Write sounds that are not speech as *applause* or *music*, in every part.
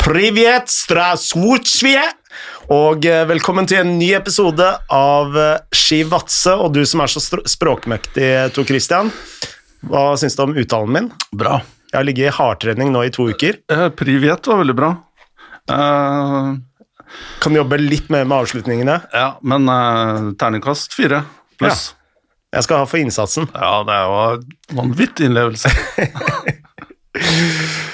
Privet strasvutsvie! Og eh, velkommen til en ny episode av Skivatse Vatse. Og du som er så språkmektig, Tor Christian. Hva syns du om uttalen min? Bra. Jeg har ligget i hardtrening nå i to uker. Eh, Privet var veldig bra. Uh, Kan jobbe litt mer med avslutningene. ja, men uh, terningkast fire pluss. Jeg skal ha for innsatsen. Ja. det var vanvittig innlevelse. *laughs*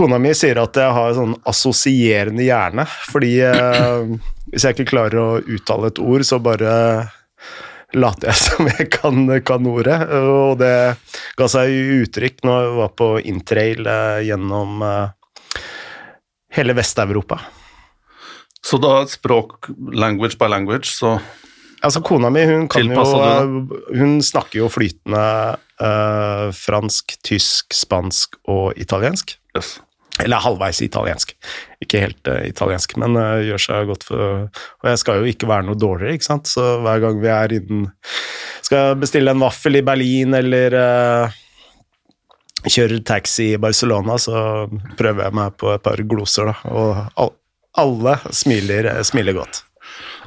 Kona mi sier at jeg har sånn assosierende hjerne, fordi eh, hvis jeg ikke klarer å uttale et ord, så bare later jeg *laughs* som jeg kan, kan ordet. Og det ga seg uttrykk når jeg var på interrail eh, gjennom eh, hele Vest-Europa. Så da språk, language by language, så Altså, kona mi, hun kan jo eh, Hun snakker jo flytende eh, fransk, tysk, spansk og italiensk. yes. Eller halvveis italiensk. Ikke helt uh, italiensk, men uh, gjør seg godt for Og jeg skal jo ikke være noe dårligere, ikke sant, så hver gang vi er innen Skal bestille en vaffel i Berlin eller uh, kjøre taxi i Barcelona, så prøver jeg meg på et par gloser, da. Og all, alle smiler, eh, smiler godt.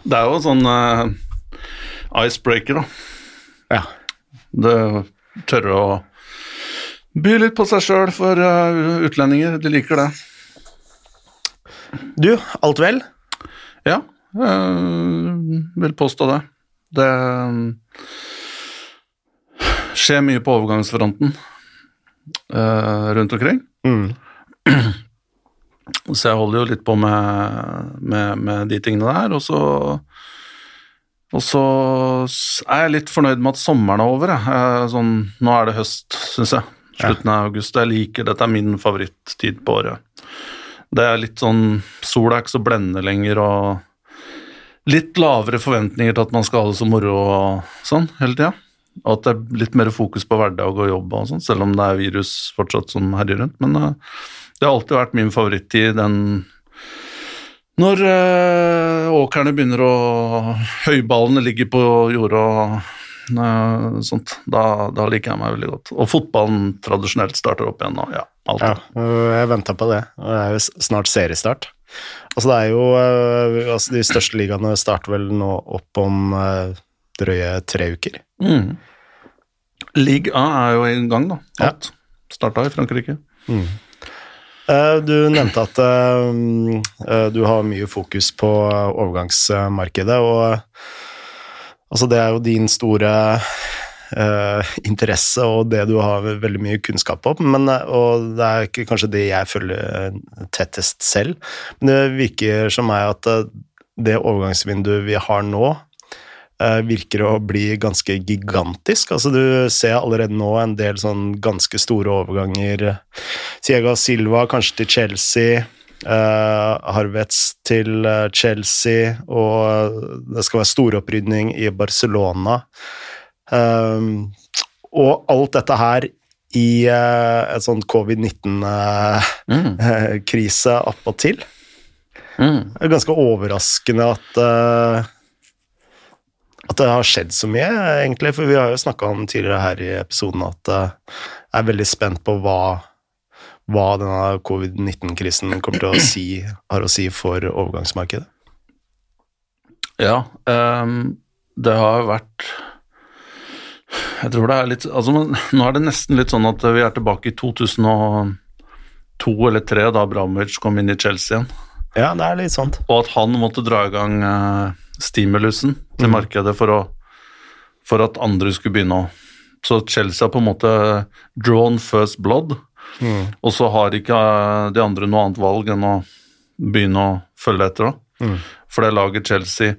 Det er jo sånn eh, icebreaker, da. Ja. Det tørre å by litt på seg sjøl for eh, utlendinger. De liker det. Du, alt vel? Ja, jeg vil påstå det. Det skjer mye på overgangsfronten eh, rundt omkring. Mm. Så jeg holder jo litt på med, med, med de tingene der. Og så, og så er jeg litt fornøyd med at sommeren er over. Eh, Sånn, nå er det høst, syns jeg. Slutten av august. Jeg liker Dette er min favorittid på året. Det er litt sånn Sola er ikke så blendende lenger, og litt lavere forventninger til at man skal ha det så moro og sånn hele tida. Og at det er litt mer fokus på hverdag og jobb og sånn, selv om det er virus fortsatt som herjer rundt. Men eh, det har alltid vært min favorittid, den når øh, åkrene begynner å Høyballene ligger på jordet og sånt. Da, da liker jeg meg veldig godt. Og fotballen tradisjonelt starter opp igjen nå. Ja, Ja, øh, jeg venta på det. Det er jo snart seriestart. Altså, det er jo øh, altså, De største ligaene starter vel nå opp om øh, drøye tre uker. Mm. Ligue A er jo i gang, da. Ja. Starta i Frankrike. Mm. Du nevnte at du har mye fokus på overgangsmarkedet, og altså, det er jo din store uh, interesse og det du har veldig mye kunnskap om, men, øh, og det er ikke kanskje det jeg følger øh, tettest selv, men det virker som meg at det overgangsvinduet vi har nå, eh, virker å bli ganske gigantisk. Altså, du ser allerede nå en del sånn ganske store overganger. Siega Silva kanskje til Chelsea, eh, Harvets til eh, Chelsea, og det skal være storopprydning i Barcelona. Um, og alt dette her i eh, et sånt covid-19-krise *laughs* attpåtil. Mm. Det er ganske overraskende at at det har skjedd så mye, egentlig. For vi har jo snakka om tidligere her i episoden at jeg er veldig spent på hva, hva denne covid-19-krisen kommer til å si, har å si for overgangsmarkedet. Ja, um, det har vært Jeg tror det er litt altså, Nå er det nesten litt sånn at vi er tilbake i 2002 eller 2003, da Bramovic kom inn i Chelsea igjen. Ja, det er litt sant. Og at han måtte dra i gang uh, stimulusen til markedet for, å, for at andre skulle begynne å Så Chelsea har på en måte drawn first blood, og så har ikke eh, de andre noe annet valg enn å begynne å følge etter. da. For det laget Chelsea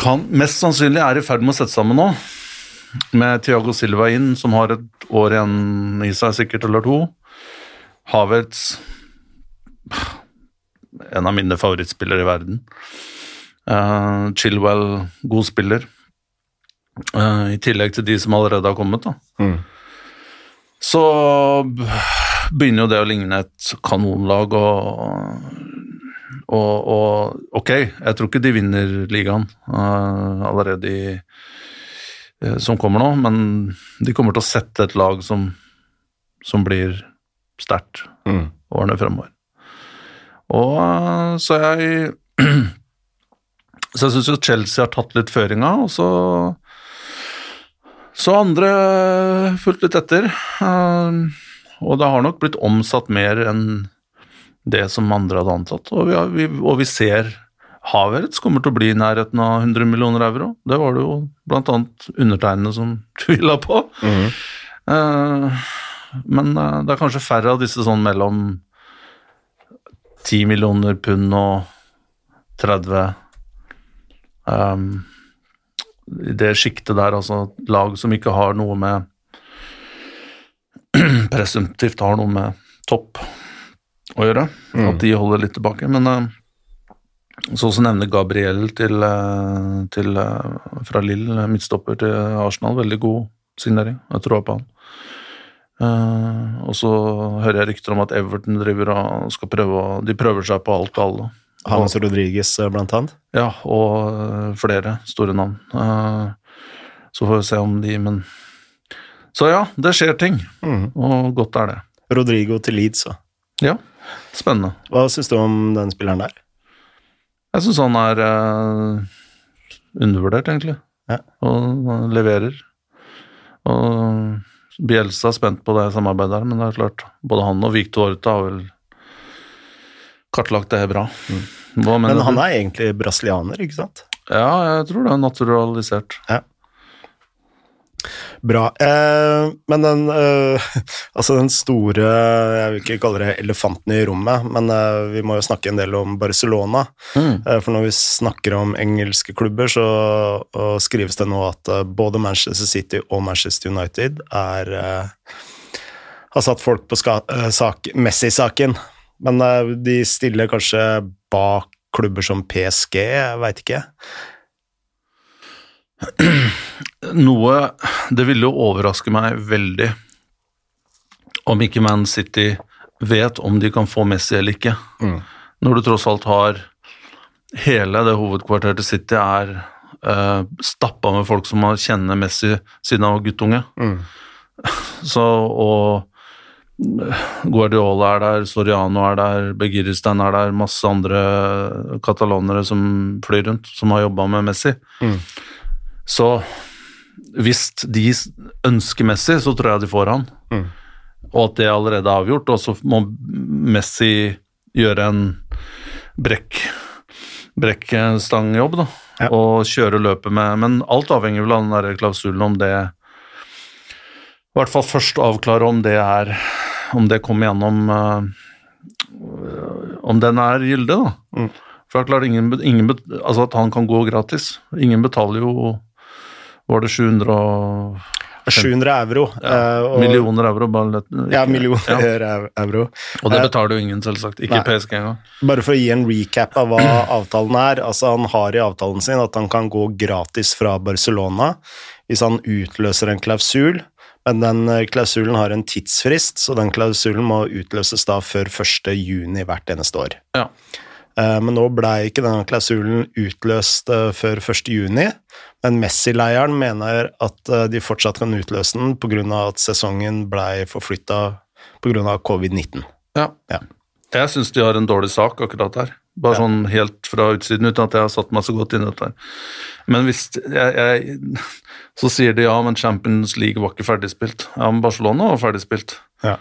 kan mest sannsynlig er i ferd med å sette sammen nå, med Thiago Silva inn, som har et år igjen i seg, sikkert, eller to. Havertz En av mine favorittspillere i verden. Uh, Chilwell, god spiller. Uh, I tillegg til de som allerede har kommet, da. Mm. Så begynner jo det å ligne et kanonlag og og, og ok, jeg tror ikke de vinner ligaen uh, allerede i, uh, som kommer nå, men de kommer til å sette et lag som, som blir sterkt Mm. årene fremover. Og uh, så jeg *clears throat* Så jeg syns jo Chelsea har tatt litt føringa, og så Så andre fulgte litt etter. Eh, Og det har nok blitt omsatt mer enn det som andre hadde antatt. Og vi, har, vi, og vi ser Havertz kommer til å bli i nærheten av 100 millioner euro. Det var det jo annet undertegnede som *laughs* tvila på. Eh, men uh, det er kanskje færre av disse sånn mellom 10 millioner pund og 30 um, I det sjiktet der, altså lag som ikke har noe med *clears throat* Presumptivt har noe med topp å gjøre. At de holder litt tilbake. Men uh, så også nevner Gabriel til, eh, til, eh, fra Lill, midtstopper til Arsenal. Veldig god signering. Jeg tror på han. Uh, og så hører jeg rykter om at Everton driver og skal prøve å De prøver seg på alt og alle. James Rodriguez, eh, blant annet. Ja, og eh, flere store navn. Eh, så får vi se om de Men Så ja, det skjer ting, mm. og godt er det. Rodrigo til Leeds. Så. Ja, spennende. Hva syns du om den spilleren der? Jeg syns han er uh, undervurdert, egentlig. Ja. Og han leverer. Og Bjelstad er spent på det samarbeidet der, men det er klart, både han og Viktor Horta har vel kartlagt det bra. Hva mener Men han er egentlig brasilianer, ikke sant? Ja, jeg tror det er naturalisert. Ja. Bra. Eh, men den eh, *laughs* Altså, den store Jeg vil ikke kalle det elefanten i rommet, men eh, vi må jo snakke en del om Barcelona. Mm. Eh, for når vi snakker om engelske klubber, så og skrives det nå at eh, både Manchester City og Manchester United er eh, har satt folk på eh, sak, Messi-saken. Men eh, de stiller kanskje bak klubber som PSG, jeg veit ikke. Noe Det ville jo overraske meg veldig om ikke Man City vet om de kan få Messi eller ikke. Mm. Når du tross alt har hele det hovedkvarteret til City er uh, stappa med folk som har kjenner Messi siden han var guttunge. Mm. *laughs* Så, og Guardiola er der, Soriano er der, Begiristan er der, masse andre katalonere som flyr rundt, som har jobba med Messi. Mm. Så hvis de ønsker Messi, så tror jeg de får han. Mm. Og at det allerede er avgjort, og så må Messi gjøre en brekk brekkstangjobb, da. Ja. Og kjøre løpet med Men alt avhenger vel av den der klausulen, om det I hvert fall først avklare om det er Om det kommer gjennom øh, Om den er gyldig, da. Mm. For det er klart, ingen, ingen, altså at han kan gå gratis. Ingen betaler jo Var det 700 og 700 euro. Ja, og- millioner euro? Bare lett, Ja, millioner ja. *laughs* euro. Og det Eh, betaler jo ingen, selvsagt. Ikke Nei. PSG engang. Bare for å gi en recap av hva *clears throat* avtalen er. Altså, han har i avtalen sin at han kan gå gratis fra Barcelona hvis han utløser en klausul, men den eh, klausulen har en tidsfrist, så den klausulen må utløses da før 1. juni hvert eneste år. Ja. Eh, Men nå blei ikke denne klausulen utløst eh, før 1. juni, men Messi-leiren mener at de fortsatt kan utløse den pga. at sesongen blei forflytta pga. covid-19. Ja. Ja. Jeg syns de har en dårlig sak akkurat der. Bare Ja. sånn helt fra utsiden, uten at jeg har satt meg så godt inn i dette. Men hvis jeg, jeg Så sier de ja, men Champions League var ikke ferdigspilt. Ja, men Barcelona var ferdigspilt. Ja.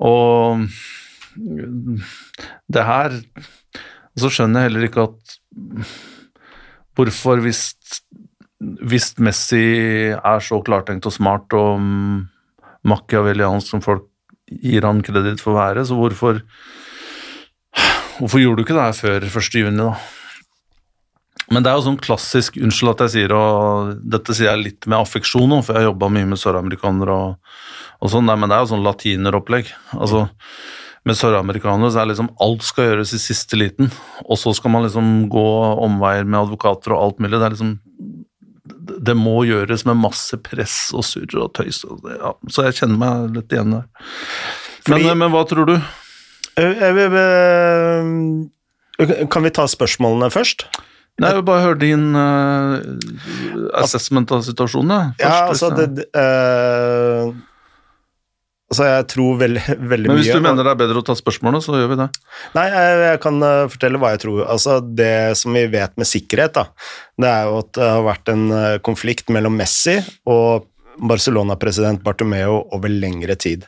Og det her Så skjønner jeg heller ikke at Hvorfor, hvis, hvis Messi er så klartenkt og smart og machiavelliansk som folk gir han kreditt for å være, så hvorfor Hvorfor gjorde du ikke det her før 1. juni, da? Men det er jo sånn klassisk Unnskyld at jeg sier og dette sier jeg litt med affeksjon nå, for jeg har jobba mye med søramerikanere og, og sånn, men det er jo sånn latineropplegg. Altså, med søramerikanere så er liksom alt skal gjøres i siste liten, og så skal man liksom gå omveier med advokater og alt mulig. Det er liksom Det må gjøres med masse press og surr og tøys. Og ja, så jeg kjenner meg litt igjen der. Men, Fordi- men hva tror du? Eh, jeg vil, eh, Kan vi ta spørsmålene først? Nei, jeg bare hør din uh, assessment av situasjonen. Først, Ja, altså det, eh, Altså, jeg tror veldig, mye Men hvis mye du mener det er bedre å ta spørsmålene, så gjør vi det. Nei, jeg, jeg kan eh, fortelle hva jeg tror. Altså, det som vi vet med sikkerhet, da, det er jo at det har vært en eh, konflikt mellom Messi og Barcelona-president Bartomeo over lengre tid.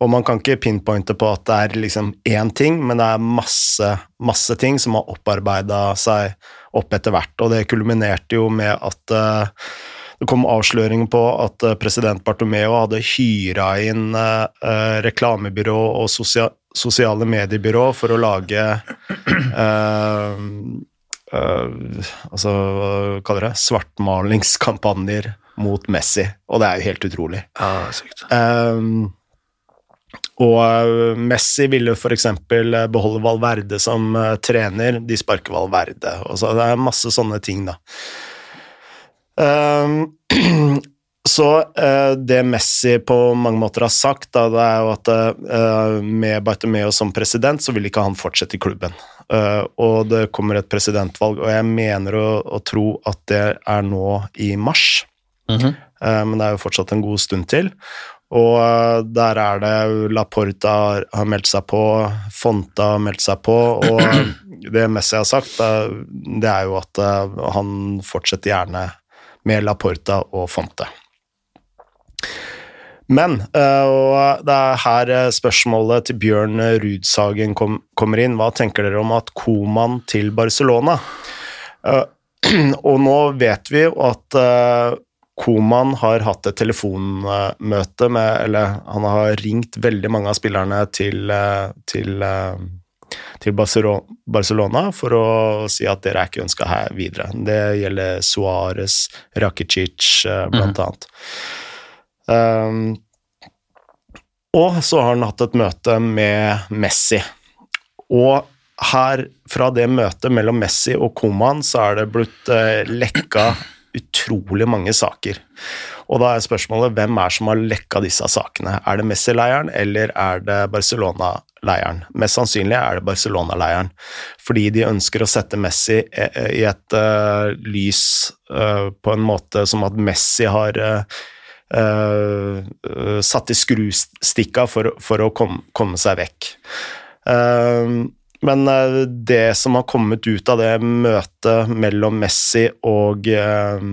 Og man kan ikke pinpointe på at det er liksom én ting, men det er masse, masse ting som har opparbeida seg opp etter hvert. Og det kulminerte jo med at uh, det kom avsløringer på at uh, president Bartomeo hadde hyra inn uh, reklamebyrå og sosia sosiale mediebyrå for å lage Altså, hva kaller det? Svartmalingskampanjer mot Messi, og det er jo helt utrolig. Ja, sykt. Um, og Messi ville f.eks. beholde Valverde som uh, trener, de sparker Valverde. Og så det er masse sånne ting, da. Um, *clears throat* så uh, det Messi på mange måter har sagt, da, det er jo at uh, med Bartomeo som president, så vil ikke han fortsette i klubben. og det kommer et presidentvalg, og jeg mener å, å tro at det er nå i mars. Mhm. men det er jo fortsatt en god stund til. Og eh, der er det Laporta har, meldt seg på, Fonta har meldt seg på, og *clears throat* det Messi har sagt, det, er jo at eh, han fortsetter gjerne med Laporta og Fonte. Men, og det er her spørsmålet til Bjørn Rudsagen kom, kommer inn, hva tenker dere om at Koman til Barcelona? *clears throat* Og nå vet vi jo at Koman har hatt et telefonmøte med Eller han har ringt veldig mange av spillerne til, til, til Barcelona for å si at dere er ikke ønska her videre. Det gjelder Suárez, Rakicic, blant mm. annet. Um, og så har han hatt et møte med Messi. Og her, fra det møtet mellom Messi og Koman, så er det blitt uh, lekka utrolig mange saker. Og da er spørsmålet hvem er som har lekka disse sakene? Er det Messi-leiren, eller er det Barcelona-leiren? Mest sannsynlig er det Barcelona-leiren, fordi de ønsker å sette Messi i et uh, lys uh, på en måte som at Messi har uh, satt i skrustikka for, for å kom, komme seg vekk. Uh, men eh, det som har kommet ut av det møtet mellom Messi og, eh,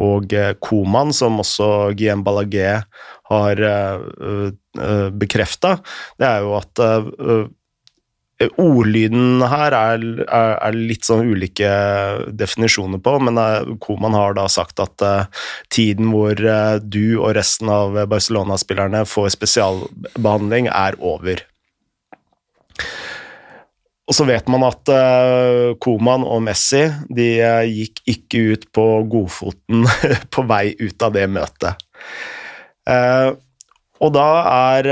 og eh, Koman, som også Guillaume Ballagé har bekrefta, det er jo at Ordlyden her er, er, er, litt sånn ulike definisjoner på, men Koman har da sagt at tiden hvor du og resten av Barcelona-spillerne får spesialbehandling, er over. Og så vet man at uh, Koman og Messi de uh, gikk ikke ut på godfoten *laughs* på vei ut av det møtet. Uh, og da er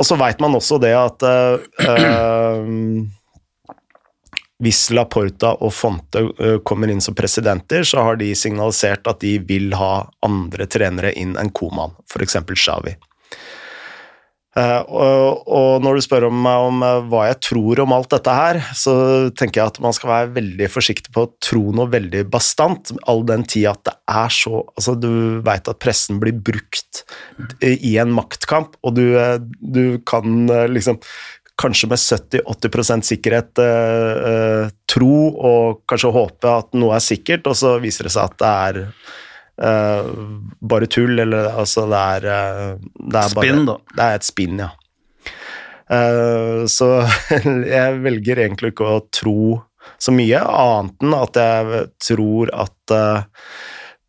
Og så veit man også det at *clears throat* hvis Laporta og Fonte kommer inn som presidenter, så har de signalisert at de vil ha andre trenere inn enn Koman, f.eks. Xavi. Uh, og, når du spør meg om uh, hva jeg tror om alt dette her, så tenker jeg at man skal være veldig forsiktig på å tro noe veldig bastant, all den tid at det er så Altså, du veit at pressen blir brukt i en maktkamp, og du, du kan liksom kanskje med 70-80% sikkerhet tro og kanskje håpe at noe er sikkert, og så viser det seg at det er bare tull, eller altså det er, uh, det er Spinn, da. Det er et spinn, ja. Uh, så *laughs* jeg velger egentlig ikke å tro så mye, annet enn at jeg tror at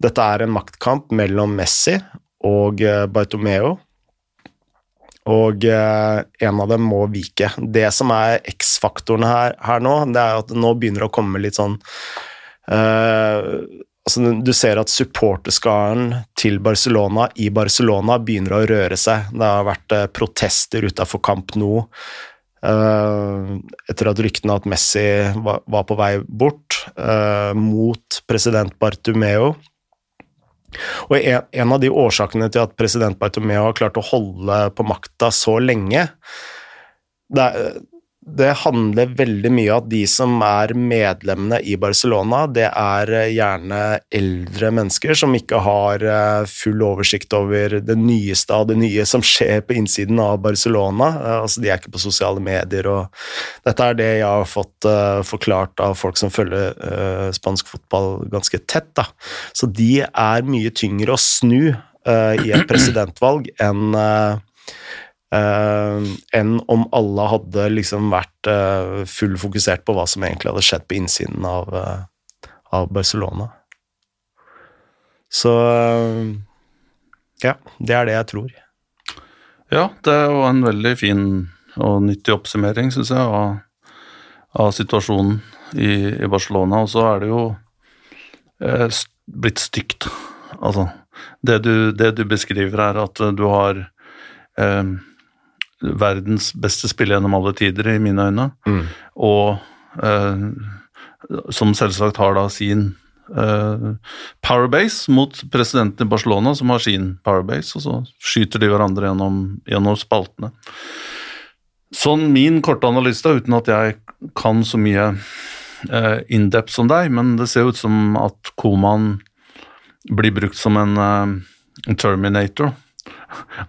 dette er en maktkamp mellom Messi og Bartomeo. Og en av dem må vike. Det som er X-faktoren her, her, nå, det er at nå begynner det å komme litt sånn altså, Du ser at supporterskaren til Barcelona i Barcelona begynner å røre seg. Det har vært eh, protester utafor Camp Nou eh, etter at ryktene at Messi var, var på vei bort, eh, mot president Bartumeo. Og en, en, av de årsakene til at president Bartomeo har klart å holde på makta så lenge, det er, det handler veldig mye om at de som er medlemmene i Barcelona, det er eh, gjerne eldre mennesker som ikke har eh, full oversikt over det nyeste av det nye som skjer på innsiden av Barcelona. Eh, altså, de er ikke på sosiale medier, og dette er det jeg har fått forklart av folk som følger spansk fotball ganske tett. Da. Så de er mye tyngre å snu i et presidentvalg enn Uh, enn om alle hadde liksom vært uh, full fokusert på hva som egentlig hadde skjedd på innsiden av, uh, av Barcelona. Så ja, det er det jeg tror. Ja, det var en veldig fin og nyttig oppsummering, syns jeg, av, av situasjonen i, i, Barcelona. Og så er det jo blitt stygt. Altså, det du, det du, beskriver, er at du har eh, verdens beste spiller gjennom alle tider, i mine øyne. Mm. Og eh, som selvsagt har da sin eh, powerbase mot presidenten i Barcelona, som har sin powerbase, og så skyter de hverandre gjennom, gjennom spaltene. Sånn min korte analyse, uten at jeg kan så mye eh, in-depth som deg, men det ser ut som at Koman blir brukt som en, en terminator.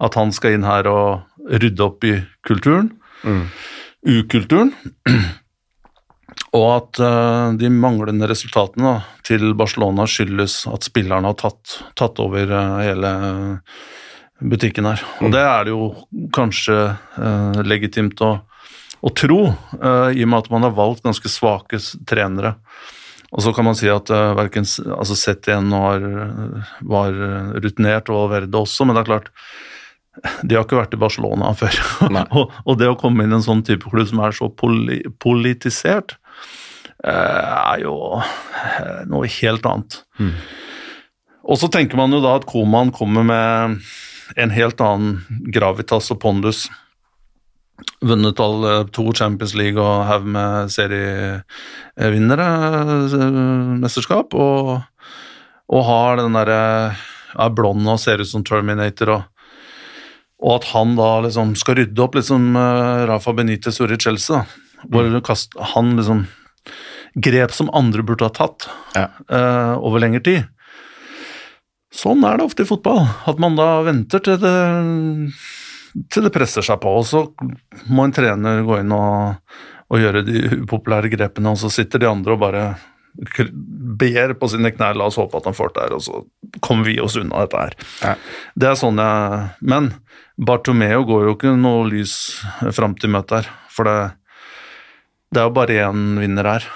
At han skal inn her og rydde opp i kulturen, mm. ukulturen. *clears throat* Og at uh, de manglende resultatene da, til Barcelona skyldes at spillerne har tatt, tatt over uh, hele butikken her. Og mm. det er det jo kanskje uh, legitimt å, å tro, i og med at man har valgt ganske svake trenere. Og så kan man si at uh, verken altså Setien var, var rutinert, og Valverde også, men det er klart de har ikke vært i Barcelona før. *laughs* og, og, det å komme inn i en sånn type klubb som er så poli politisert, eh, er jo eh, noe helt annet. Mm. Og så tenker man jo da at Koman kommer med en helt annen gravitas og pondus. Vunnet alle to Champions League og haug med serievinnere, eh, mesterskap, og, og har den derre er blond og ser ut som Terminator og og at han da liksom skal rydde opp liksom Rafa Benitez gjorde i Chelsea. Da, hvor mm. han liksom Grep som andre burde ha tatt ja. uh, over lengre tid. Sånn er det ofte i fotball. At man da venter til det, til det presser seg på. Og så må en trener gå inn og, og gjøre de upopulære grepene, og så sitter de andre og bare ber på sine knær la oss håpe at han får det her, og så kommer vi oss unna dette her. Ja. Det er sånn jeg Men Bartomeo går jo ikke noe lys fram til møtet her, for det, det er jo bare én vinner her.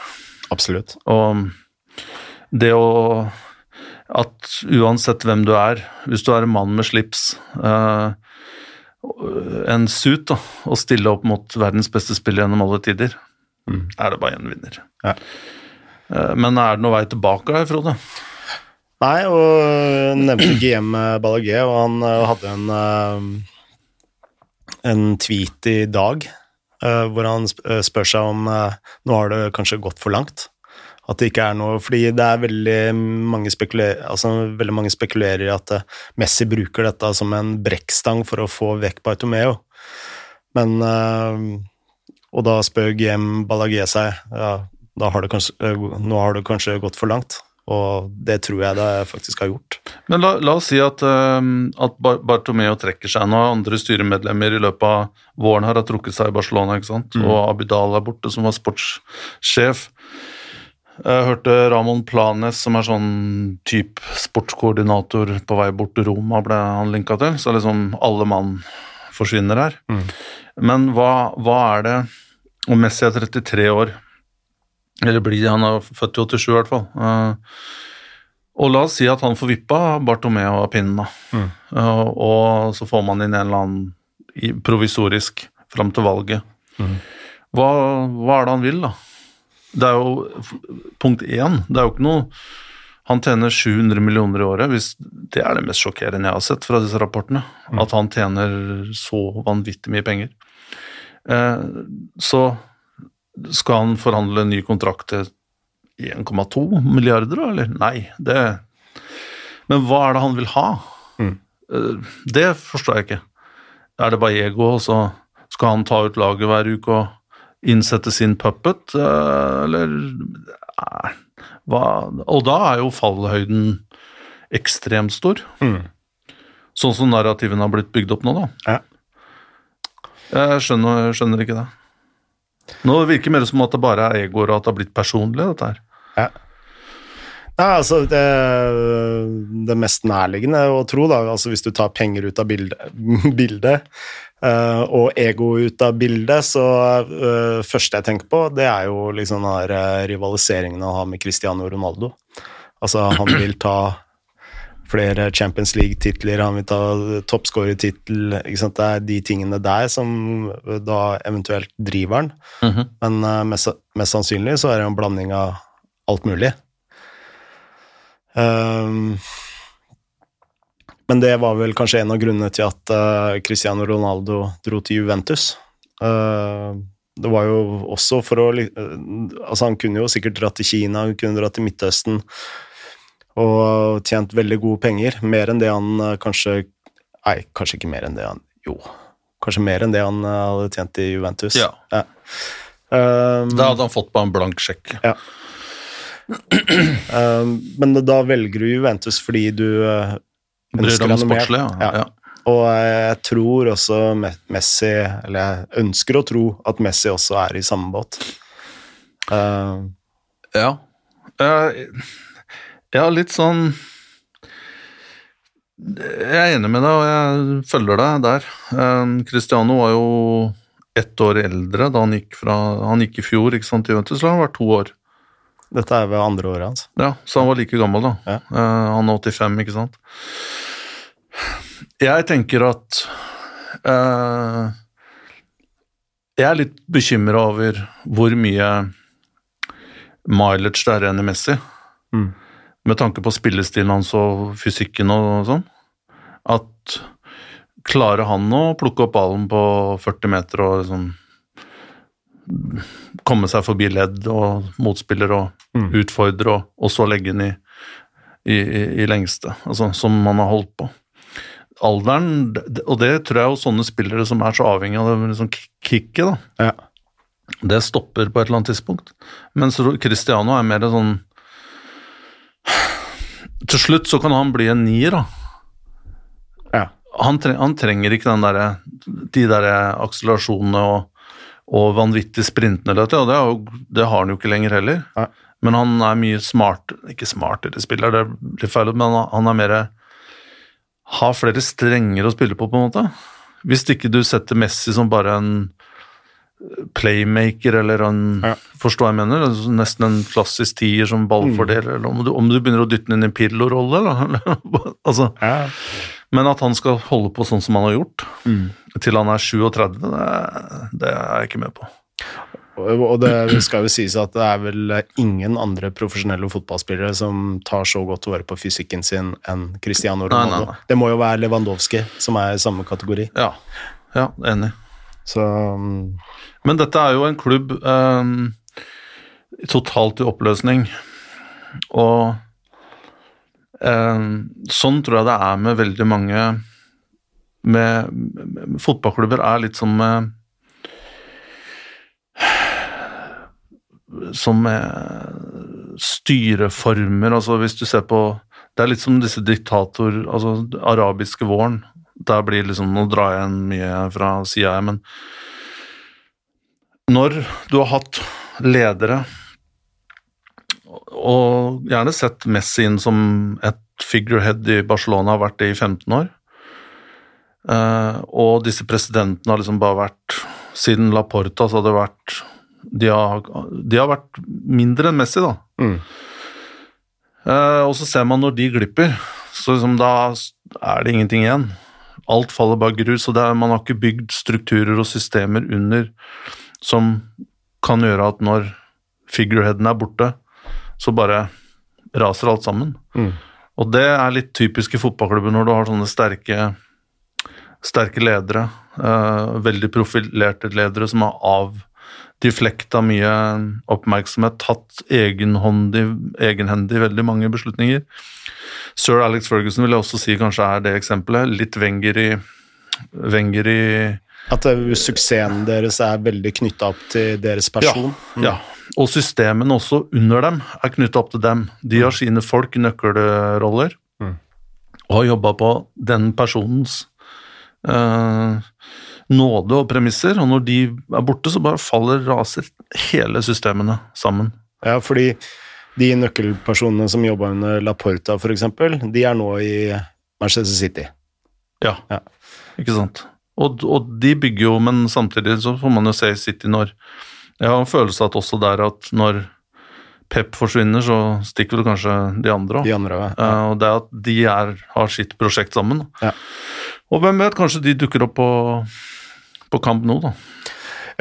Absolutt. Og det å At uansett hvem du er, hvis du er en mann med slips, eh, en suit, da, og stille opp mot verdens beste spiller gjennom alle tider, mm. er det bare én vinner. Ja. Uh, men er det noen vei tilbake der, Frode? Nei, og nevnte GM Ballagé, og han hadde en, en tweet i dag hvor han spør seg om nå har det kanskje gått for langt. At det ikke er noe Fordi det er veldig mange spekulerer, altså, veldig mange spekulerer i at Messi bruker dette som en brekkstang for å få vekk Bartomeo. Men Og da spør GM Ballagé seg ja, har kanskje, nå har det kanskje gått for langt. Og det tror jeg det faktisk har gjort. Men la, la oss si at, uh, at Bartomeo trekker seg. Nå andre styremedlemmer i løpet av våren har trukket seg i Barcelona, ikke sant? Mm. og Abidal er borte, som var sportssjef. Jeg hørte Ramón Planes, som er sånn type sportskoordinator på vei bort til Roma, ble han linka til. Så liksom alle mann forsvinner her. Mm. Men hva, hva er det Og Messi er 33 år. Eller blir Han er født i 87, i hvert fall. Uh, og la oss si at han får vippa Bartomeo av pinnen, da. Mm. Uh, og så får man inn en eller annen provisorisk fram til valget. Mm. Hva, hva, er det han vil, da? Det er jo punkt én. Det er jo ikke noe Han tjener 700 millioner i året. Hvis det er det mest sjokkerende jeg har sett fra disse rapportene. Mm. At han tjener så vanvittig mye penger. Eh, så skal han forhandle en ny kontrakt til 1,2 milliarder, eller? Nei, det Men hva er det han vil ha? Mm. Eh, det forstår jeg ikke. Er det bare ego, og så skal han ta ut laget hver uke og innsette sin puppet, eh, eller eh, hva Og da er jo fallhøyden ekstremt stor. Mm. Sånn som narrativene har blitt bygd opp nå, da. Ja. Jeg skjønner, skjønner ikke det. Nå virker det mer som at det bare er egoer, og at det har blitt personlig, dette her. Ja. Nei, altså det, det mest nærliggende å tro, da, altså hvis du tar penger ut av *laughs* bildet, bildet uh, og ego ut av bildet, så uh, første jeg tenker på, det er jo liksom den eh, rivaliseringen han har med Cristiano Ronaldo. Altså, han vil ta flere Champions League-titler, han vil ta toppskårertittel? Det er de tingene der som da eventuelt driver han. Mhm. Men eh, mest, mest sannsynlig så er det en blanding av alt mulig. Um, men det var vel kanskje en av grunnene til at uh, Cristiano Ronaldo dro til Juventus. Uh, det var jo også for å eh, Altså, han kunne jo sikkert dratt til Kina, han kunne dratt til Midtøsten og tjent veldig gode penger. Mer enn det han eh, kanskje Nei, kanskje ikke mer enn det han Jo, kanskje mer enn det han eh, hadde tjent i Juventus. Ja. Ehm, Da hadde han fått på en blank sjekk. ehm, men da velger du Juventus fordi du eh, Bryr deg ønsker om noe mer. ja. Ja. ja. Og jeg tror også Messi Eller jeg ønsker å tro at Messi også er i samme båt. Uh, Ja. Jeg, har litt sånn Jeg er enig med deg, og jeg følger deg der. Um, Cristiano var jo ett år eldre da han gikk fra Han gikk i fjor, ikke sant, til Juventus, så han vært to år. dette er ved andre året hans. Ja, Så han var like gammel, da. Ja. Eh, han er 85, ikke sant. Jeg tenker at uh, Jeg er litt bekymra over hvor mye mileage det er igjen i Messi. Mm. Med tanke på spillestilen hans og fysikken og sånn. At klarer han å plukke opp ballen på 40 meter og liksom komme seg forbi ledd og motspiller og Mm. utfordre, og, og så legge den i, i, i, lengste, altså som man har holdt på. Alderen, og det tror jeg jo sånne spillere som er så avhengig av det liksom kicket, da, Ja. det stopper på et eller annet tidspunkt. Mens Cristiano er mer sånn Til slutt så kan han bli en nier, da. Ja. Han, treng, han trenger ikke den der, de der akselerasjonene og, og vanvittig sprintene, vet og det, jo, det har han jo ikke lenger heller. Ja. Men han er mye smart, ikke smartere spiller, det blir feil, men han er mer Har flere strenger å spille på, på en måte. Hvis ikke du setter Messi som bare en playmaker eller en Ja. Forstår jeg mener? Nesten en klassisk tier som ballfordeler, eller om du, om du begynner å dytte den inn i en Pirlo-rolle, *laughs* eller? altså, Ja. men at han skal holde på sånn som han har gjort, Mm. til han er 37, det, det er jeg ikke med på. Og det skal jo sies at det er vel ingen andre profesjonelle fotballspillere som tar så godt vare på fysikken sin enn Cristiano Nei, nei, nei. Det må jo være Lewandowski som er i samme kategori. Ja, ja enig. Så um, Men dette er jo en klubb um, totalt i oppløsning, og um, sånn tror jeg det er med veldig mange med, med Fotballklubber er litt som med Som med styreformer, altså hvis du ser på Det er litt som disse diktator... Altså arabiske våren. Der blir liksom Nå drar jeg en mye fra sida, jeg, men når du har hatt ledere og gjerne sett Messi inn som et figurehead i Barcelona, har vært det i 15 år. Eh, og disse presidentene har liksom bare vært Siden Laporta så har det vært de har, de har vært mindre enn Messi, da. mm, Eh, og så ser man når de glipper, så liksom da er det ingenting igjen. Alt faller bare grus, og det er, man har ikke bygd strukturer og systemer under som kan gjøre at når figureheaden er borte, så bare raser alt sammen. mm. Og det er litt typisk i fotballklubben når du har sånne sterke, sterke ledere. Uh, veldig profilerte ledere som har avdiflekta mye oppmerksomhet, tatt egenhendig veldig mange beslutninger. Sir Alex Ferguson vil jeg også si kanskje er det eksempelet. Litt Wenger i, Wenger i At suksessen deres er veldig knytta opp til deres person? Ja. Og systemene også under dem er knytta opp til dem. De har sine folk, nøkkelroller, Mm. og har jobba på den personens eh, nåde og premisser, og når de er borte, så bare faller, raser hele systemene sammen. Ja, fordi de nøkkelpersonene som jobba under Laporta, eksempel, de er nå i Manchester City. Ja, Ja. ikke sant. Og, og de bygger jo, men samtidig så får man jo se i City når Jeg har en følelse at også der at når Pep forsvinner, så stikker vel kanskje de andre òg. De andre, ja. Uh, og det at de er, har sitt prosjekt sammen. Ja. Og hvem vet, kanskje de dukker opp på, på kamp nå, da.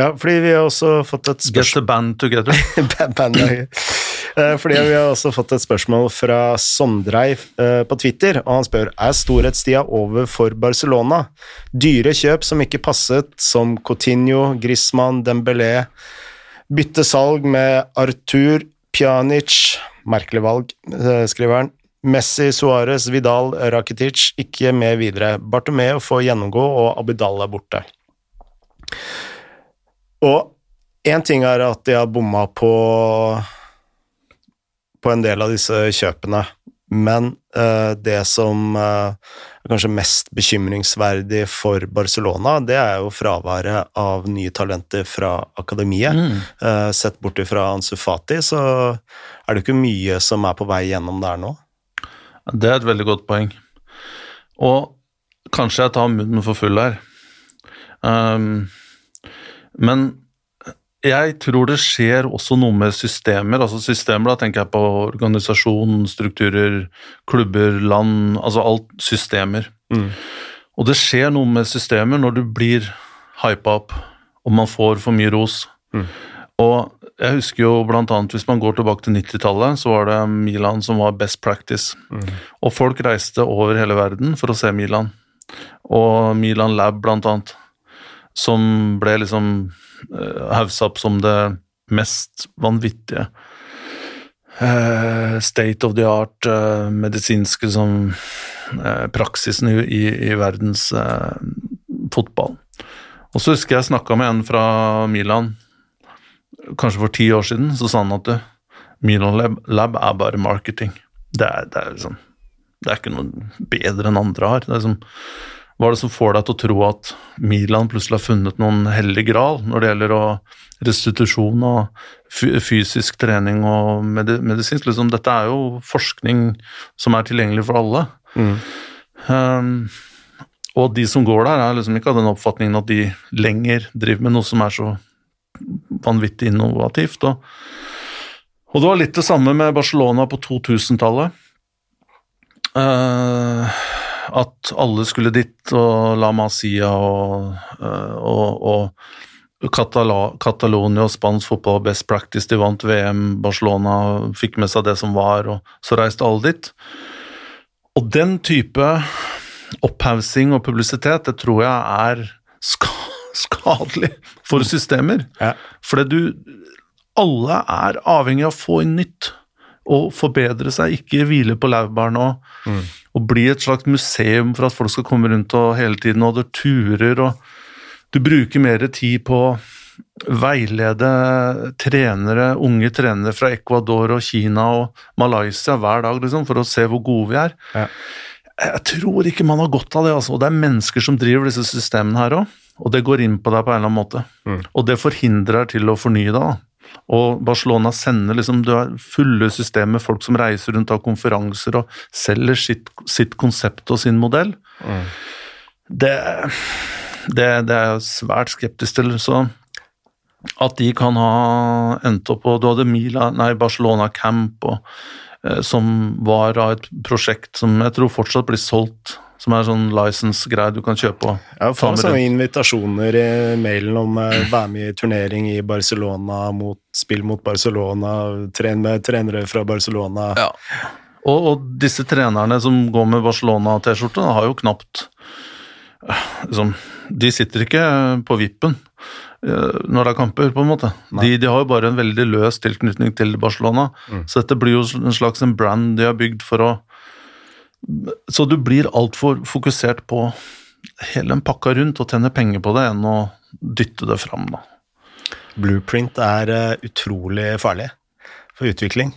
ja, fordi vi har også fått et spørsmål Get the band together. *laughs* band, Eh, *clears throat* Fordi vi har også fått et spørsmål fra Sondrei eh, på Twitter, og han spør er storhetstida over for Barcelona. Dyre kjøp som ikke passet, som Coutinho, Griezmann, Dembélé. Bytte salg med Artur, Pjanic Merkelig valg, eh, skriver han. Messi, Suárez, Vidal, Rakitic ikke med videre. Bartomeo får gjennomgå, og Abidal er borte. Og én ting er at de har bomma på på en del av disse kjøpene, men uh, det som uh, er kanskje mest bekymringsverdig for Barcelona, det er jo fraværet av nye talenter fra akademiet. Mm. Uh, sett bort ifra Ansu Fati, så er det ikke mye som er på vei gjennom der nå. Det er et veldig godt poeng. Og kanskje jeg tar munnen for full her. Um, men jeg tror det skjer også noe med systemer. altså Systemer, da tenker jeg på organisasjon, strukturer, klubber, land, altså alt systemer. Mm. Og det skjer noe med systemer når du blir hypa opp, og man får for mye ros. Mm. Og jeg husker jo blant annet, hvis man går tilbake til 90-tallet, så var det Milan som var best practice. Mm. Og folk reiste over hele verden for å se Milan. Og Milan Lab, blant annet, som ble liksom haussa opp som det mest vanvittige. eh, state of the art, eh, medisinske som eh, praksisen i, i, i verdens eh, fotball. Og så husker jeg snakka med en fra Milan, kanskje for ti år siden, så sa han at du, Milan Lab, Lab er bare marketing. Det er, det, er liksom, det er ikke noe bedre enn andre har. Det er liksom, hva er det som får deg til å tro at Milan plutselig har funnet noen hellig gral når det gjelder restitusjon og fysisk trening og medisinsk? Liksom, dette er jo forskning som er tilgjengelig for alle. Mm. Um, og de som går der, er liksom ikke av den oppfatningen at de lenger driver med noe som er så vanvittig innovativt. Og, og det var litt det samme med Barcelona på 2000-tallet. Eh, at alle skulle dit, og La Masia og, eh, og, og Catala Catalonia og spansk fotball best practice. De vant VM, Barcelona fikk med seg det som var, og så reiste alle dit. Og den type opphaussing og publisitet, det tror jeg er *laughs* skadelig for systemer. Ja. Fordi du Alle er avhengig av å få inn nytt og forbedre seg, ikke hvile på laurbærene og, Mm. Og bli et slags museum for at folk skal komme rundt og hele tiden holde turer og Du bruker mer tid på å veilede trenere, unge trenere fra Ecuador og Kina og Malaysia hver dag liksom, for å se hvor gode vi er. Ja. Jeg tror ikke man har godt av det. Altså. Og det er mennesker som driver disse systemene her òg, og det går inn på deg på en eller annen måte. Mm. Og det forhindrer til å fornye deg. da. Og Barcelona sender liksom, du har fulle systemer, folk som reiser rundt av konferanser og selger sitt, sitt konsept og sin modell. Mm. Det, det, det er jeg svært skeptisk til. Så at de kan ha endt opp på Du hadde Mila, nei, Barcelona Camp, og, eh, som var av et prosjekt som jeg tror fortsatt blir solgt. Som er sånn license-greie du kan kjøpe. og har fått sånne invitasjoner i mailen om å være med i turnering i Barcelona, mot, spill mot Barcelona, tren med trenere fra Barcelona. Ja. Og, og disse trenerne som går med Barcelona-T-skjorte, har jo knapt eh, liksom, De sitter ikke på vippen eh, når det er kamper, på en måte. De, de har jo bare en veldig løs tilknytning til Barcelona. Mm. Så dette blir jo en slags en brand de har bygd for å Så du blir altfor fokusert på hele den pakka rundt og tjene penger på det, enn å dytte det fram, da. Blueprint er uh, utrolig farlig for utvikling.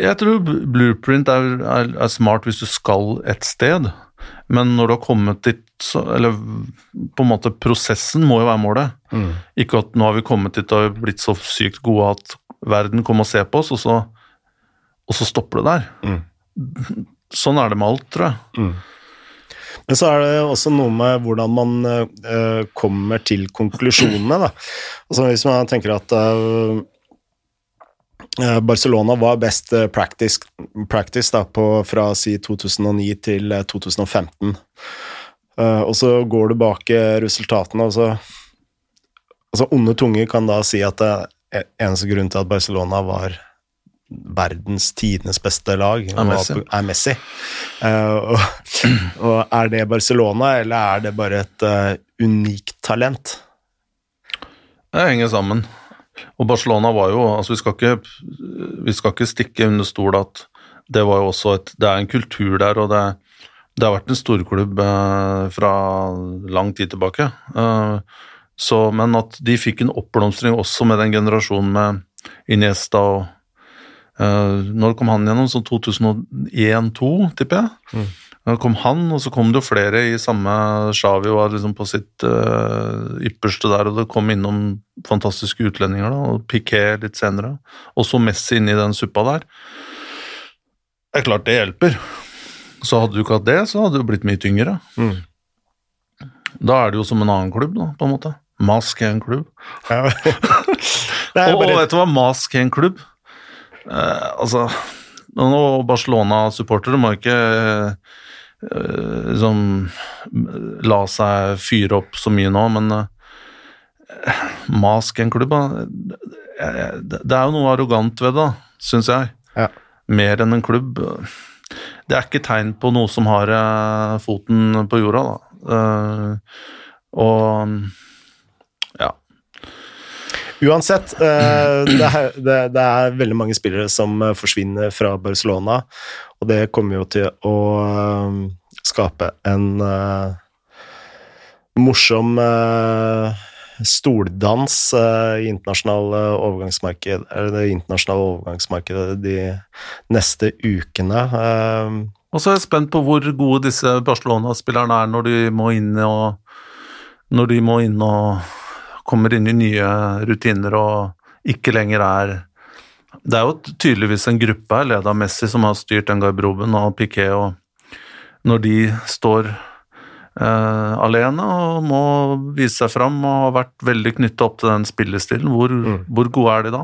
Jeg tror blueprint er, er, er, smart hvis du skal et sted, men når du har kommet dit så, Eller på en måte prosessen må jo være målet. Mm. Ikke at nå har vi kommet dit og blitt så sykt gode at verden kommer og ser på oss, og så, og så stopper det der. Mm. Sånn er det med alt, tror jeg. Mm. Men så er det også noe med hvordan man uh, kommer til konklusjonene. Da. Altså Hvis man tenker at uh, Barcelona var best practice, practice da, på, fra si 2009 til 2015. Uh, og så går du bak resultatene, og så Altså, onde tunger kan da si at det eneste grunn til at Barcelona var verdens tidenes beste lag er Messi. Er Messi. Uh, og, *clears throat* og, er det Barcelona, eller er det bare et uh, unikt talent? Det henger sammen. Og Barcelona var jo altså Vi skal ikke, vi skal ikke stikke under stol at det var jo også et Det er en kultur der, og det, det har vært en storklubb uh, fra lang tid tilbake. Så, men at de fikk en oppblomstring også med den generasjonen med Iniesta og når kom han gjennom? Sånn 2001-2002, tipper jeg. Mm. Da kom han, og så kom det jo flere i samme Shawi var liksom på sitt uh, ypperste der, og det kom innom fantastiske utlendinger, da, og Piquet litt senere. Og så Messi inn i den suppa der. Det er klart det hjelper. Så hadde du ikke hatt det, så hadde du blitt mye tyngre. Mm. Da er det jo som en annen klubb, da, på en måte. Mask er en klubb. Ja. *laughs* og, og vet du hva Mask er en klubb? Eh, altså noen Barcelona-supportere må ikke eh, liksom la seg fyre opp så mye nå, men eh, Mask en klubb eh, Det er jo noe arrogant ved det, syns jeg. Ja. Mer enn en klubb. Det er ikke tegn på noe som har eh, foten på jorda, da. Eh, og Uansett, eh, det er, det, er, veldig mange spillere som eh, forsvinner fra Barcelona, og det kommer jo til å eh, skape en morsom stoldans i internasjonal overgangsmarked, det internasjonale overgangsmarkedet de neste ukene. Og så er jeg spent på hvor gode disse Barcelona-spillerne er når de må inn og når de må inn og kommer inn i nye rutiner og ikke lenger er Det er jo tydeligvis en gruppe her, ledet av Messi, som har styrt den garderoben, og Piquet, og når de står Uh, alene og må vise seg fram og har vært veldig knytta opp til den spillestilen, hvor, mm. hvor gode er de da?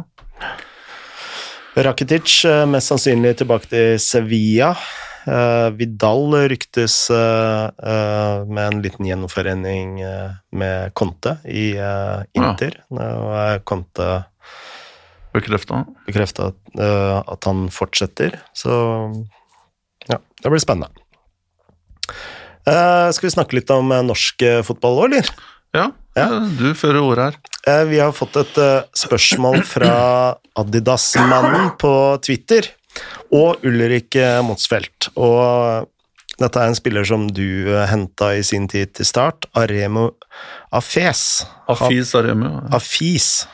Rakitic eh, mest sannsynlig tilbake til Sevilla. Uh, Vidal ryktes uh, uh, med en liten gjenforening med Conte i Inter. Nå er Conte bekrefta at han fortsetter, så ja, det blir spennende. skal vi snakke litt om norsk fotball òg, eller? Ja, ja, du fører ordet her. vi har fått et spørsmål fra Adidas-mannen på Twitter og Ulrik Motsfeldt. Og dette er en spiller som du eh, henta i sin tid til start, Aremo Afes. Afis Aremo. Ja. Afis.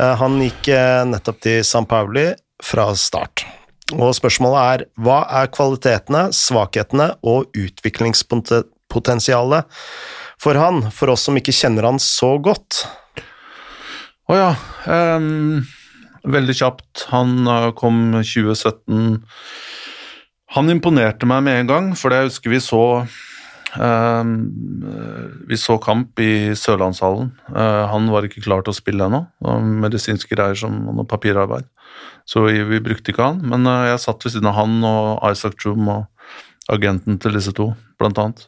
Eh, han gikk eh, nettopp til San Pauli fra start. Og spørsmålet er hva er kvalitetene, svakhetene og utviklingspotensialet for han, for oss som ikke kjenner han så godt? Å oh ja. Um veldig kjapt. Han eh, kom 2017 Han imponerte meg med en gang, for jeg husker vi så uh, Vi så kamp i Sørlandshallen. Uh, han var ikke klar til å spille ennå. Medisinske greier som noe papirarbeid. Så vi, vi brukte ikke han. Men uh, jeg satt ved siden av han og Isaac Troom og agenten til disse to, blant annet.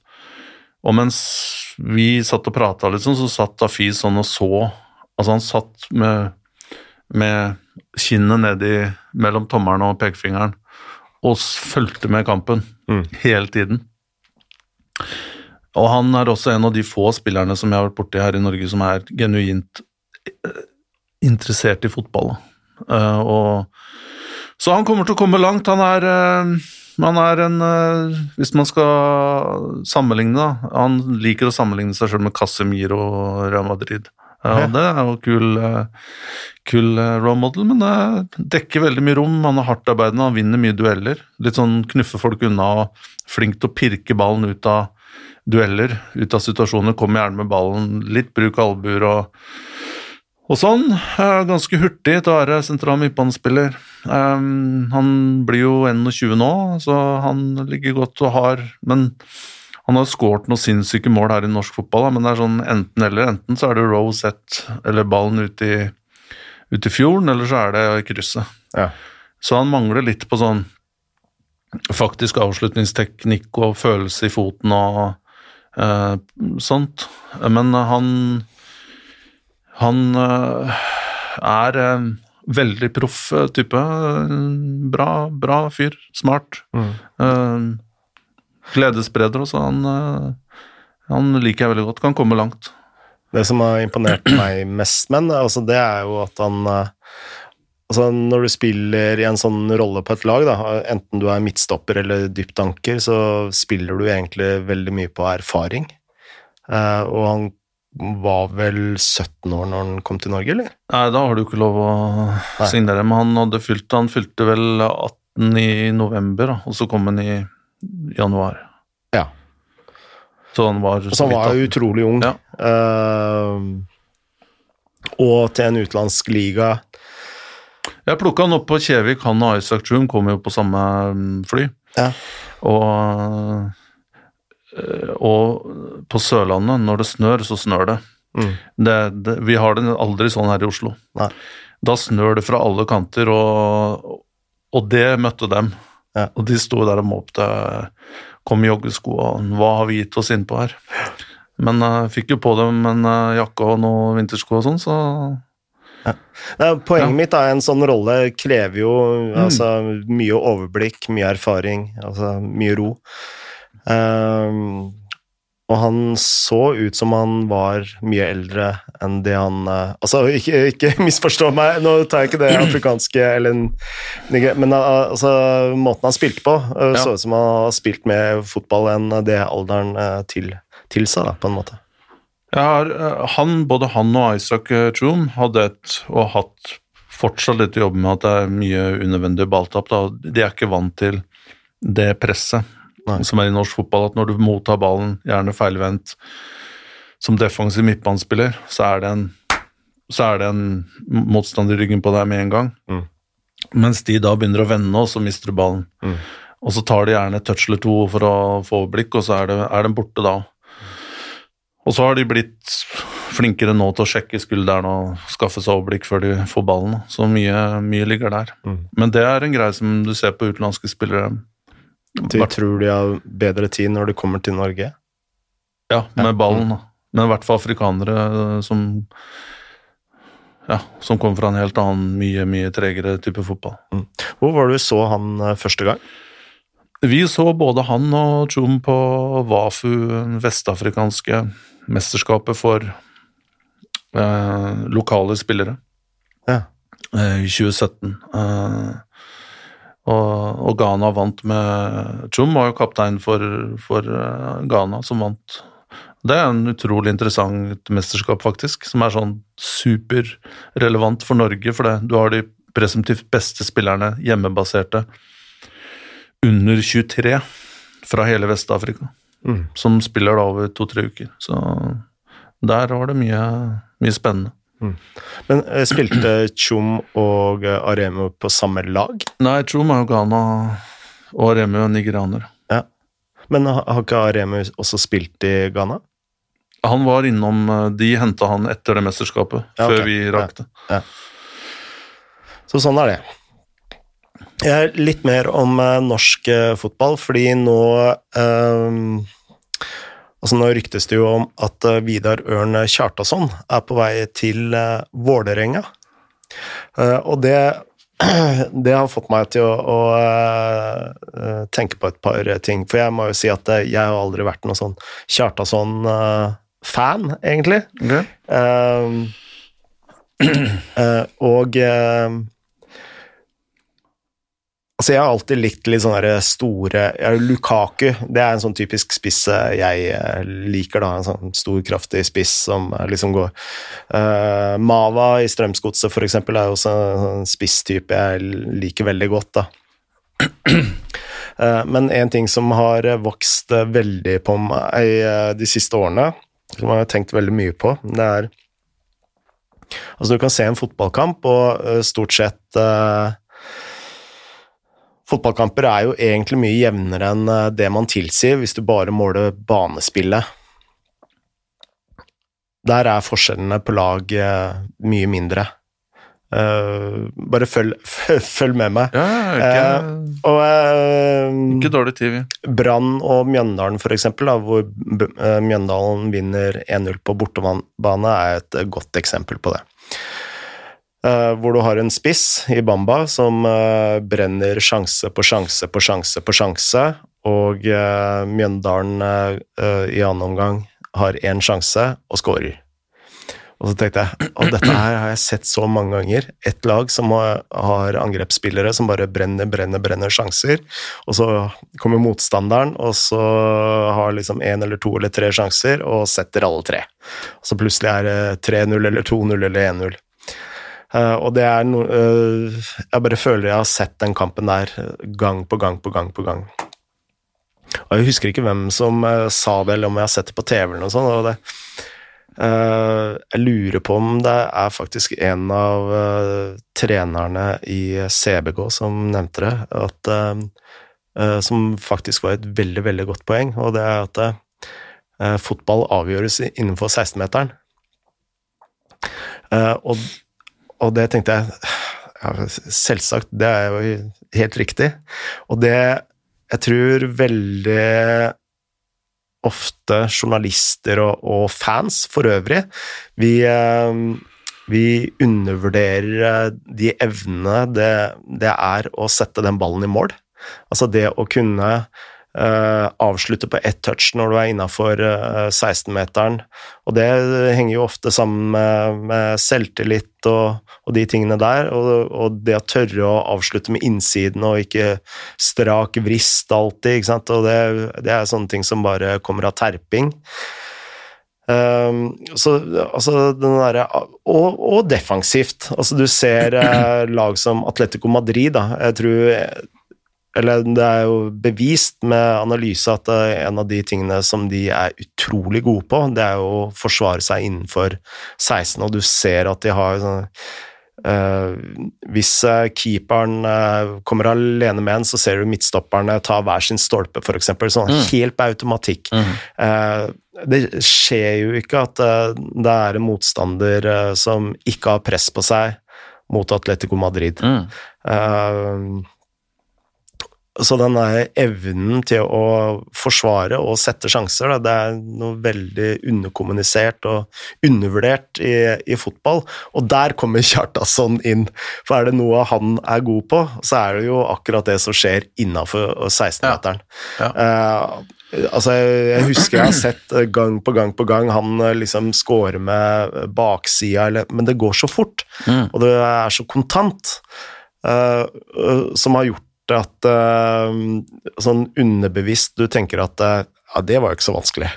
Og mens vi satt og prata, liksom, så satt Afiz sånn og så Altså, han satt med, med kinnet nedi mellom tommelen og pekefingeren og fulgte med kampen mm. hele tiden. Og han er også en av de få spillerne som jeg har vært borti her i Norge som er genuint eh, interessert i fotball. Uh, og, så han kommer til å komme langt. Han er uh, Han er en uh, Hvis man skal sammenligne, da Han liker å sammenligne seg sjøl med Casemiro og Real Madrid. Ja. Det er jo kul, eh, kul eh, role model, men det dekker veldig mye rom. Han er hardtarbeidende, han vinner mye dueller. Litt sånn knuffer folk unna og flink til å pirke ballen ut av dueller, ut av situasjoner. Kommer gjerne med ballen, litt bruk av albuer og og sånn. Er ganske hurtig til å være sentral midtbanespiller. Um, han blir jo 21 nå, så han ligger godt og har Men han har skåret noen sinnssyke mål her i norsk fotball, da, men det er sånn enten-eller. Enten så er det row set eller ballen ut i, ut i fjorden, eller så er det krysset. Ja. Så han mangler litt på sånn faktisk avslutningsteknikk og følelse i foten og eh, sånt. Men han han eh, er en veldig proff eh, type. Eh, Bra, bra fyr. Smart. Mm. Gledesspreder også. Han, eh, han liker jeg veldig godt. Kan komme langt. Det som har imponert *clears throat* meg mest med han, altså, det er jo at han eh, Altså, når du spiller i en sånn rolle på et lag, da, enten du er midtstopper eller dyptanker, så spiller du egentlig veldig mye på erfaring. Eh, og han var vel 17 år når han kom til Norge, eller? Nei, da har du ikke lov å Nei. signere, men han hadde fylt Han fylte vel 18 i november, og så kom han i januar. Ja. Så han var Så, så han var utrolig ung. Ja. Uh, og til en utenlandsk liga Jeg plukka han opp på Kjevik, han og Isaac Troom kom jo på samme mm, fly. Ja. Og, eh, og på Sørlandet, når det snør, så snør det. mm, det, det vi har det aldri sånn her i Oslo. Nei. Da snør det fra alle kanter, og, og det møtte dem. Ja. Og de sto der og måpte. Kom i joggesko og hva har vi gitt oss innpå her? Men jeg fikk jo på dem en uh, jakke og noen vintersko og sånn, så ja. Poenget Ja. mitt er en sånn rolle krever jo Mm. altså, mye overblikk, mye erfaring, altså mye ro. Ehm, og han så ut som han var mye eldre enn det han eh, Altså, ikke, ikke *laughs* misforstå meg, nå tar jeg ikke det afrikanske eller Men eh, altså, måten han spilte på, eh, Ja. så ut som han har spilt mer fotball enn det alderen til, tilsa, da, på en måte. Ja, han, både han og Isaac Troom hadde et, og hatt fortsatt litt å jobbe med at det er mye unødvendig balltap. De er ikke vant til det presset Nei. som er i norsk fotball, at når du mottar ballen, gjerne feilvendt, som defensiv midtbanespiller, så så er det en motstander i ryggen på deg med en gang. Mm. Mens de da begynner å vende, og så mister du ballen. Mm. Og så tar de gjerne et touch eller to for å få overblikk, og så er, det, er den borte da. Og så har de blitt flinkere nå til å sjekke skulderen og skaffe seg overblikk før de får ballen. Så mye, mye ligger der. Mm. Men det er en greie som du ser på utenlandske spillere. Du tror de har bedre tid når de kommer til Norge? Ja, med ballen. da. Men i hvert fall afrikanere eh, som ja, som kommer fra en helt annen, mye mye tregere type fotball. Hvor var det vi så han eh, første gang? Vi så både han og Chum på Wafu, vestafrikanske mesterskapet for eh, lokale spillere, Ja. eh, i 2017. Eh, og, og Ghana vant med Chum var jo kaptein for, for eh, Ghana, som vant. Det er en utrolig interessant mesterskap, faktisk, som er sånn superrelevant for Norge, for det. du har de presumptivt beste spillerne, hjemmebaserte, under 23 fra hele Vest-Afrika, Mm. som spiller da over to-tre uker. Så der var det mye, mye spennende. Men eh, spilte Chum og Aremu Aremo på samme lag? Nei, Trom er jo Ghana og Aremu er nigerianer. Men ha- har ikke Aremu også spilt i Ghana? Han var innom eh, De henta han etter det mesterskapet, Ja, okay. før vi rakk det. Så sånn er det. Jeg er Litt mer om eh, norsk eh, fotball, fordi nå eh, Altså Nå ryktes det jo om at eh, Vidar Ørn Kjartason er på vei til eh, Vålerenga. Eh, og det, *clears throat* det har fått meg til å, å tenke på et par ting. For jeg må jo si at jeg har aldri vært noen sånn Kjartason-fan, egentlig. Eh, Uh, *clears throat* og eh, Altså, jeg har alltid likt litt sånne store Lukaku, det er en sånn typisk spiss eh, jeg eh, liker, da. En sånn stor, kraftig spiss som eh, liksom går uh, Mava i Strømsgodset, eksempel, er jo også en sånn spisstype jeg liker veldig godt, da. *clears throat* Men en ting som har vokst veldig på meg de siste årene, som jeg har tenkt veldig mye på, det er Altså, du kan se en fotballkamp, og stort sett uh, Fotballkamper er jo egentlig mye jevnere enn eh, det man tilsier hvis du bare måler banespillet. Der er forskjellene på lag eh, mye mindre. Uh, bare *laughs* følg, følg, med meg. Ja, ikke, uh, og, uh, ikke dårlig tid. Brann og Mjøndalen, for eksempel, da, hvor Mjøndalen vinner 1-0 på bortebane, er et godt eksempel på det. Uh, hvor du har en spiss i Bamba som uh, brenner sjanse på sjanse på sjanse på sjanse, og uh, Mjøndalen i annen omgang har én sjanse og scorer. Og så tenkte jeg at dette her har jeg sett så mange ganger. Et lag som har, har angrepsspillere som bare brenner, brenner, brenner sjanser, og så kommer motstanderen, og så har liksom én eller to eller tre sjanser og setter alle tre. Og så plutselig er det 3-0 eller 2-0 eller 1-0. Uh, og det er noe uh, Jeg bare føler jeg har sett den kampen der gang på gang på gang på gang. Og jeg husker ikke hvem som sa det, eller om jeg har sett det på TV eller noe sånt. og det jeg lurer på om det er faktisk en av trenerne i CBG som nevnte det, at, som faktisk var et veldig, veldig godt poeng, og det er at fotball avgjøres innenfor 16-meteren. og og det tenkte jeg ja, Selvsagt, det er jo helt riktig. Og det jeg tror veldig ofte journalister og, og fans for øvrig vi, eh, vi undervurderer eh, de evnene det, det, er å sette den ballen i mål. Altså det å kunne Uh, avslutte på ett touch når du er innafor uh, 16-meteren. Og det henger jo ofte sammen med, med selvtillit og, og, de tingene der. Og, og, det å tørre å avslutte med innsiden og ikke strak vrist alltid. ikke sant? Og det, det er sånne ting som bare kommer av terping. Um, så altså derre og, og, defensivt. Altså du ser uh, lag som Atletico Madrid, da. Jeg tror eller det er jo bevist med analyse at en av de tingene som de er utrolig gode på, det er jo å forsvare seg innenfor 16, og du ser at de har sånn Uh, hvis uh, keeperen uh, kommer alene med en, så ser du midtstopperne ta hver sin stolpe, f.eks. Sånn mm. helt på automatikk. Mm. det skjer jo ikke at det er en motstander som ikke har press på seg mot Atletico Madrid. Mm. Så den evnen til å forsvare og sette sjanser, da, det er noe veldig underkommunisert og undervurdert i, i, fotball. Og der kommer Kjartason inn, for er det noe han er god på, så er det jo akkurat det som skjer innafor 16-meteren. Ja. Ja. Uh, altså, jeg husker jeg har sett gang på gang på gang han eh, liksom scorer med baksida, men det går så fort, mm. og det er så kontant, uh, uh, som har gjort at uh, sånn underbevisst du tenker at uh, ja, det var jo ikke så vanskelig.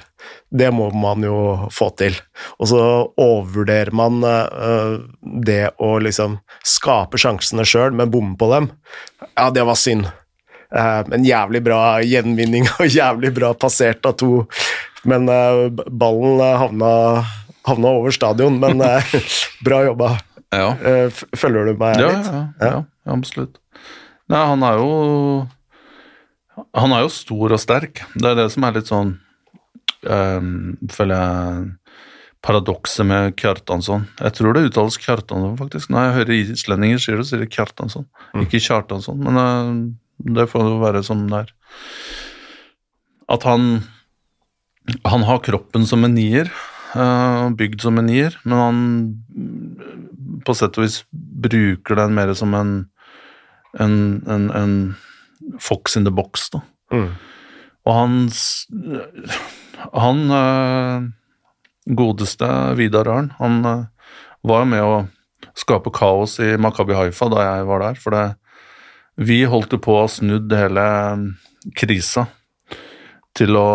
Det må man jo få til. Og så overvurderer man uh, det å liksom skape sjansene sjøl, men bomme på dem. Ja, det var synd. En jævlig bra gjenvinning og *laughs* jævlig bra passert av to. Men ballen havna, havna, over stadion, men *laughs* bra jobba. Ja. følger du meg ja, litt? Ja, ja, ja absolutt. Nei, han er jo Han er jo stor og sterk. Det er det som er litt sånn um, Føler jeg Paradokset med Kjartansson. Jeg tror det uttales Kjartansson, faktisk. Når jeg hører islendinger sier det, sier det Kjartansson. Mm. Ikke Kjartansson, men uh, det får jo være som det er. At han Han har kroppen som en nier, uh, bygd som en nier, men han på sett og vis bruker den mer som en en, en, en fox in the box, da. Mm. Og hans Han øh, godeste Vidar Arn, han øh, var med å skape kaos i Makabi Haifa da jeg var der, for det Vi holdt jo på å ha snudd hele krisa til å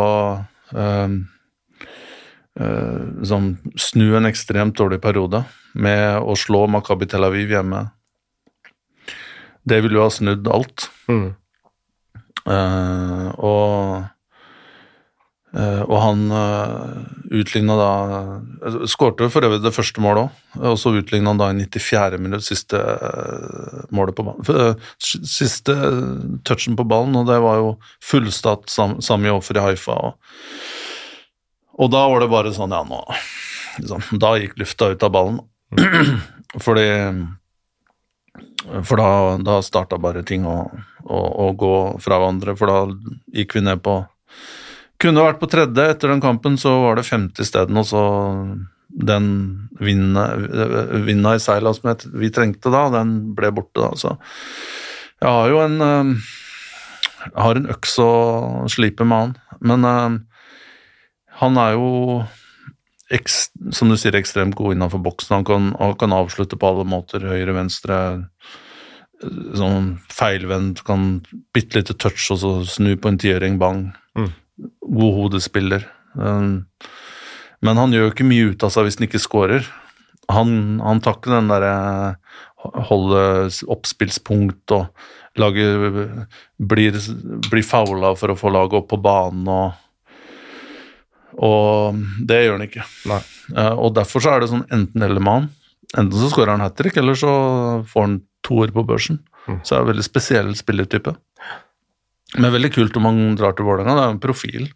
øh, øh, sånn, snu en ekstremt dårlig periode med å slå Makabi Tel Aviv hjemme. Det ville jo ha snudd alt. Mm. Uh, og Uh, og han uh, utligna da uh, Skårte for øvrig det første målet òg, og så utligna han da i 94. minutt siste uh, målet på ballen. Siste touchen på ballen, og det var jo fullstatt sam Sami Offer i Haifa. Og, og da var det bare sånn, ja, nå liksom, Da gikk lufta ut av ballen. *clears throat* Fordi For da, da starta bare ting å, å, å gå fra hverandre, for da gikk vi ned på kunne vært på tredje. Etter den kampen så var det femte isteden, og så den vinna i seila som vi trengte da, den ble borte da. Så jeg har jo en Jeg har en øks å slipe med han, men han er jo som du sier, ekstremt god innenfor boksen. Han kan, han kan avslutte på alle måter. Høyre, venstre, sånn feilvendt, kan bitte lite touch og så snu på en tiøring, bang. Mm. God hodespiller. Um, men han gjør jo ikke mye ut av seg hvis han ikke scorer. Han, han tar ikke den derre holde oppspillspunkt og lage Blir, blir foula for å få laget opp på banen og Og det gjør han ikke. Uh, og derfor så er det sånn enten-eller med han. Enten så skårer han hat trick, eller så får han toer på børsen. Mm. Så det er en veldig spesiell spillertype. Men veldig kult om han drar til Vålerenga. Det er jo en profil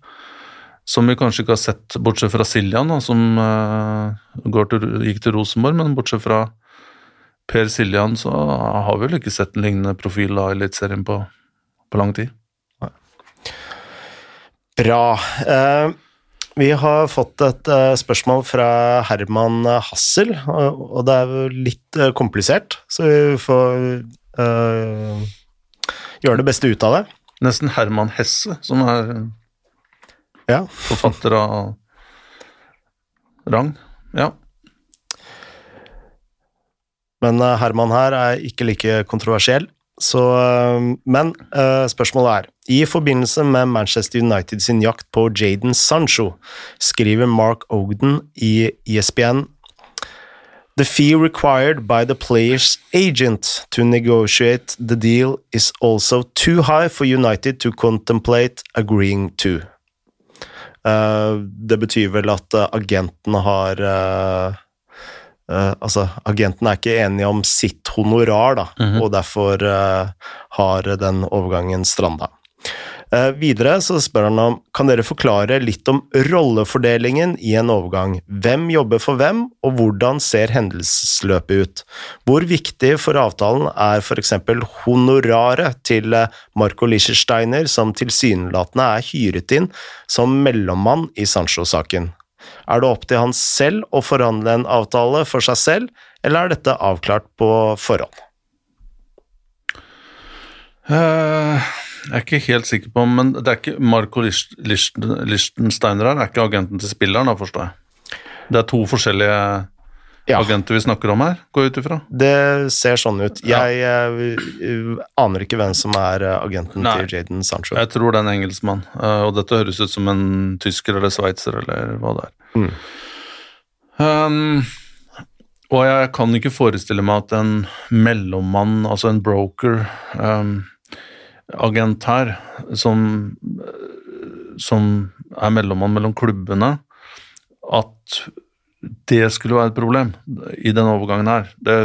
som vi kanskje ikke har sett, bortsett fra Siljan, da, som uh, til, gikk til Rosenborg, men bortsett fra Per Siljan, så har vi vel ikke sett en lignende profil av Eliteserien på, på lang tid. Bra. Uh, vi har fått et uh, spørsmål fra Herman Hassel, og, det er jo litt komplisert, så vi får gjøre det beste ut av det. Nesten Herman Hesse, som er ja. forfatter av rang. Ja. Men Herman her er ikke like kontroversiell. Så, uh, men uh, spørsmålet er I forbindelse med Manchester United sin jakt på Jaden Sancho skriver Mark Ogden i ESPN The fee required by the player's agent to negotiate the deal is also too high for United to contemplate agreeing to. Uh, det betyr vel at agentene agenten har uh, Altså, agenten er ikke enige om sitt honorar, da, mm -hmm. og derfor har den overgangen stranda. Uh, videre så spør han om kan dere forklare litt om rollefordelingen i en overgang. Hvem jobber for hvem, og hvordan ser hendelsesløpet ut? Hvor viktig for avtalen er f.eks. honoraret til eh, Marco Liechtensteiner, som tilsynelatende er hyret inn som mellommann i Sancho-saken? Er det opp til han selv å forhandle en avtale for seg selv, eller er dette avklart på forhånd? Uh, jeg er ikke helt sikker på Men det er ikke Marco Lichtensteiner her, er ikke agenten til spilleren, da, forstår jeg. Det er to forskjellige ja. agenter vi snakker om her, går jeg ut ifra? Det ser sånn ut. Jeg ja. uh, aner ikke hvem som er eh, agenten Nei. til Jaden Sancho. Jeg tror det er en engelskmann, og dette høres ut som en tysker eller sveitser eller hva det er. Mm. Um, og jeg kan ikke forestille meg at en mellommann, altså en broker um, agent her, som, som er mellommann mellom klubbene, at det skulle være et problem i den overgangen her. Det,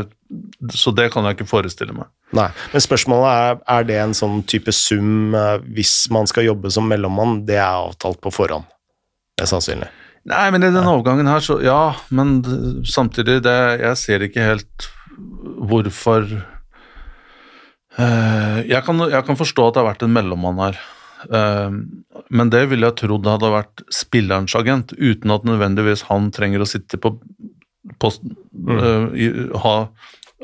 så det kan jeg ikke forestille meg. Nei, Men spørsmålet er er det en sånn type sum eh, hvis man skal jobbe som mellommann, det er avtalt på forhånd? Det er sannsynlig. Nei, men i den overgangen her, så ja. Men samtidig, det, jeg ser ikke helt hvorfor Eh, jeg kan, jeg kan, forstå at det har vært en mellommann her, men det ville jeg trodd hadde vært spillerens agent, uten at nødvendigvis han trenger å sitte på, post, mm. uh, ha,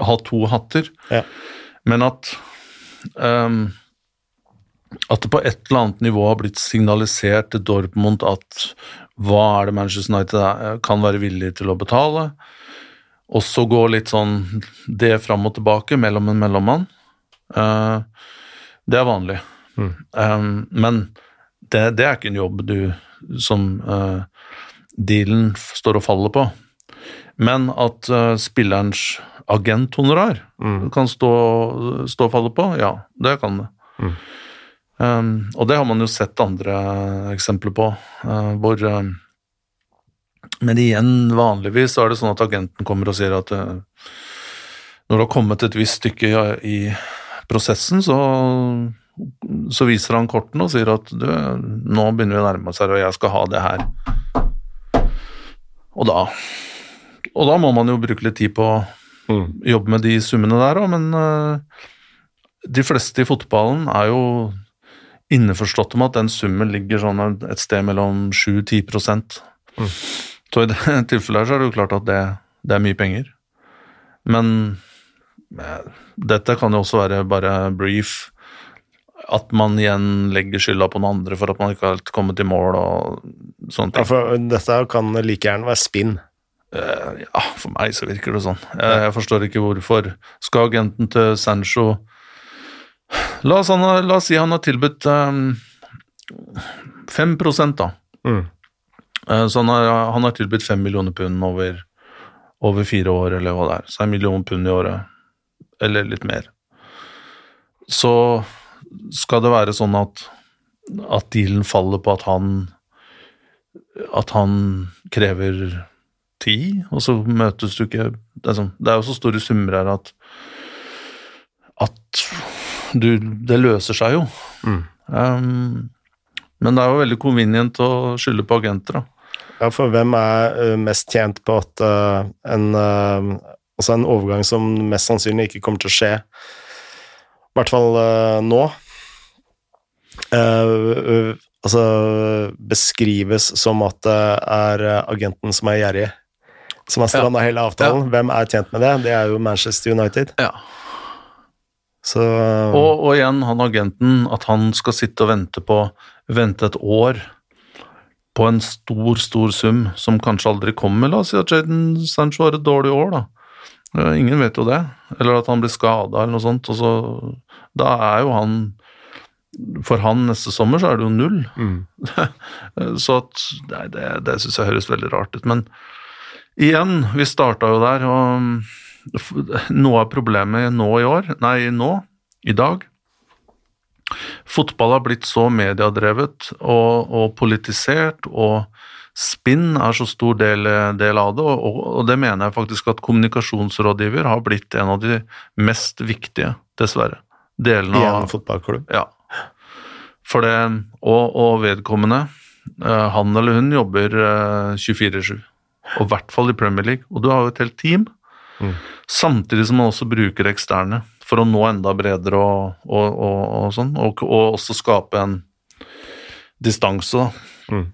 ha, to hatter. Ja. Men at um, at det på et eller annet nivå har blitt signalisert til Dortmund at hva er det Manchester United kan være villig til å betale, og så gå litt sånn det fram og tilbake mellom en mellommann Eh, det er vanlig. Mm. Um, men det, det er ikke en jobb du som uh, dealen står og faller på. Men at uh, spillerens agenthonorar Mm. kan stå, stå og falle på, ja, det kan det. Mm. Um, og det har man jo sett andre eksempler på, uh, hvor um, Men igjen, vanligvis så er det sånn at agenten kommer og sier at uh, når det har kommet et visst stykke i, i prosessen, så, så viser han kortene og sier at du, nå begynner vi å nærme oss her, og jeg skal ha det her. Og da Og da må man jo bruke litt tid på å Mm. jobbe med de summene der òg, men uh, de fleste i fotballen er jo inneforstått med at den summen ligger sånn et sted mellom 7-10 Mm. Så i det *laughs* tilfellet her så er det jo klart at det, det er mye penger. Men eh, dette kan jo også være bare brief. At man igjen legger skylda på noen andre for at man ikke har kommet i mål og sånne Ja, ting. for dette kan like gjerne være spinn. Uh, Ja, for meg så virker det sånn. Jeg, jeg forstår ikke hvorfor. Skal agenten til Sancho La oss, han, ha- la oss si han har tilbudt um, 5 da. Mm. Uh, Så han har, han har tilbudt 5 millioner pund over, over fire år, eller hva det er. Så en million pund i året, eller litt mer. Så skal det være sånn at, at dealen faller på at han At han krever ti, og så møtes du ikke Det er, sånn, det er jo så store summer her at at du Det løser seg jo. Mm. Um, men det er jo veldig convenient å skylde på agenter, da. Ja, for hvem er eh, mest tjent på at uh, en, uh, altså en overgang som mest sannsynlig ikke kommer til å skje, i hvert fall uh, nå, Uh, altså beskrives som at det er agenten som er gjerrig, som har stranda hele avtalen. Hvem er tjent med det? Det er jo Manchester United. Ja. Så Og, og igjen, han agenten, at han skal sitte og vente på Vente et år på en stor, stor sum som kanskje aldri kommer. La oss si at Jaden Sancho har et dårlig år, da. Ingen vet jo det. Eller at han blir skada eller noe sånt. Og så, da er jo han For han neste sommer så er det jo null. mm, *laughs* Så at Nei, det, det syns jeg høres veldig rart ut. Men igjen, vi starta jo der, og noe av problemet nå i år, nei, nå, i dag Fotball har blitt så mediedrevet og, og politisert, og spinn er så stor del, del av det, og, og, det mener jeg faktisk at kommunikasjonsrådgiver har blitt en av de mest viktige, dessverre, delene I en fotballklubb. ja. For det, og, og vedkommende, eh, han eller hun jobber eh, 24-7. Og i hvert fall i Premier League. Og du har jo et helt team. Mm. Samtidig som man også bruker eksterne for å nå enda bredere og, og, og, og sånn. Og også skape en distanse, da. Mm.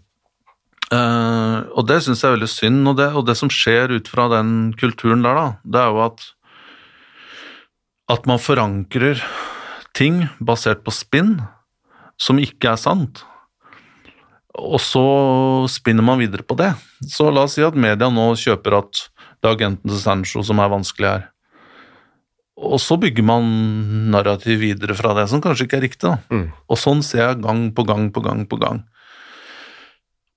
Uh, og det syns jeg er veldig synd. Og det, og det som skjer ut fra den kulturen der, da, det er jo at at man forankrer ting basert på spinn som ikke er sant. Og så spinner man videre på det. Så la oss si at media nå kjøper at det er agenten til Sancho som er vanskelig her. Og så bygger man narrativ videre fra det, som kanskje ikke er riktig. Mm. Og sånn ser jeg gang på gang på gang på gang.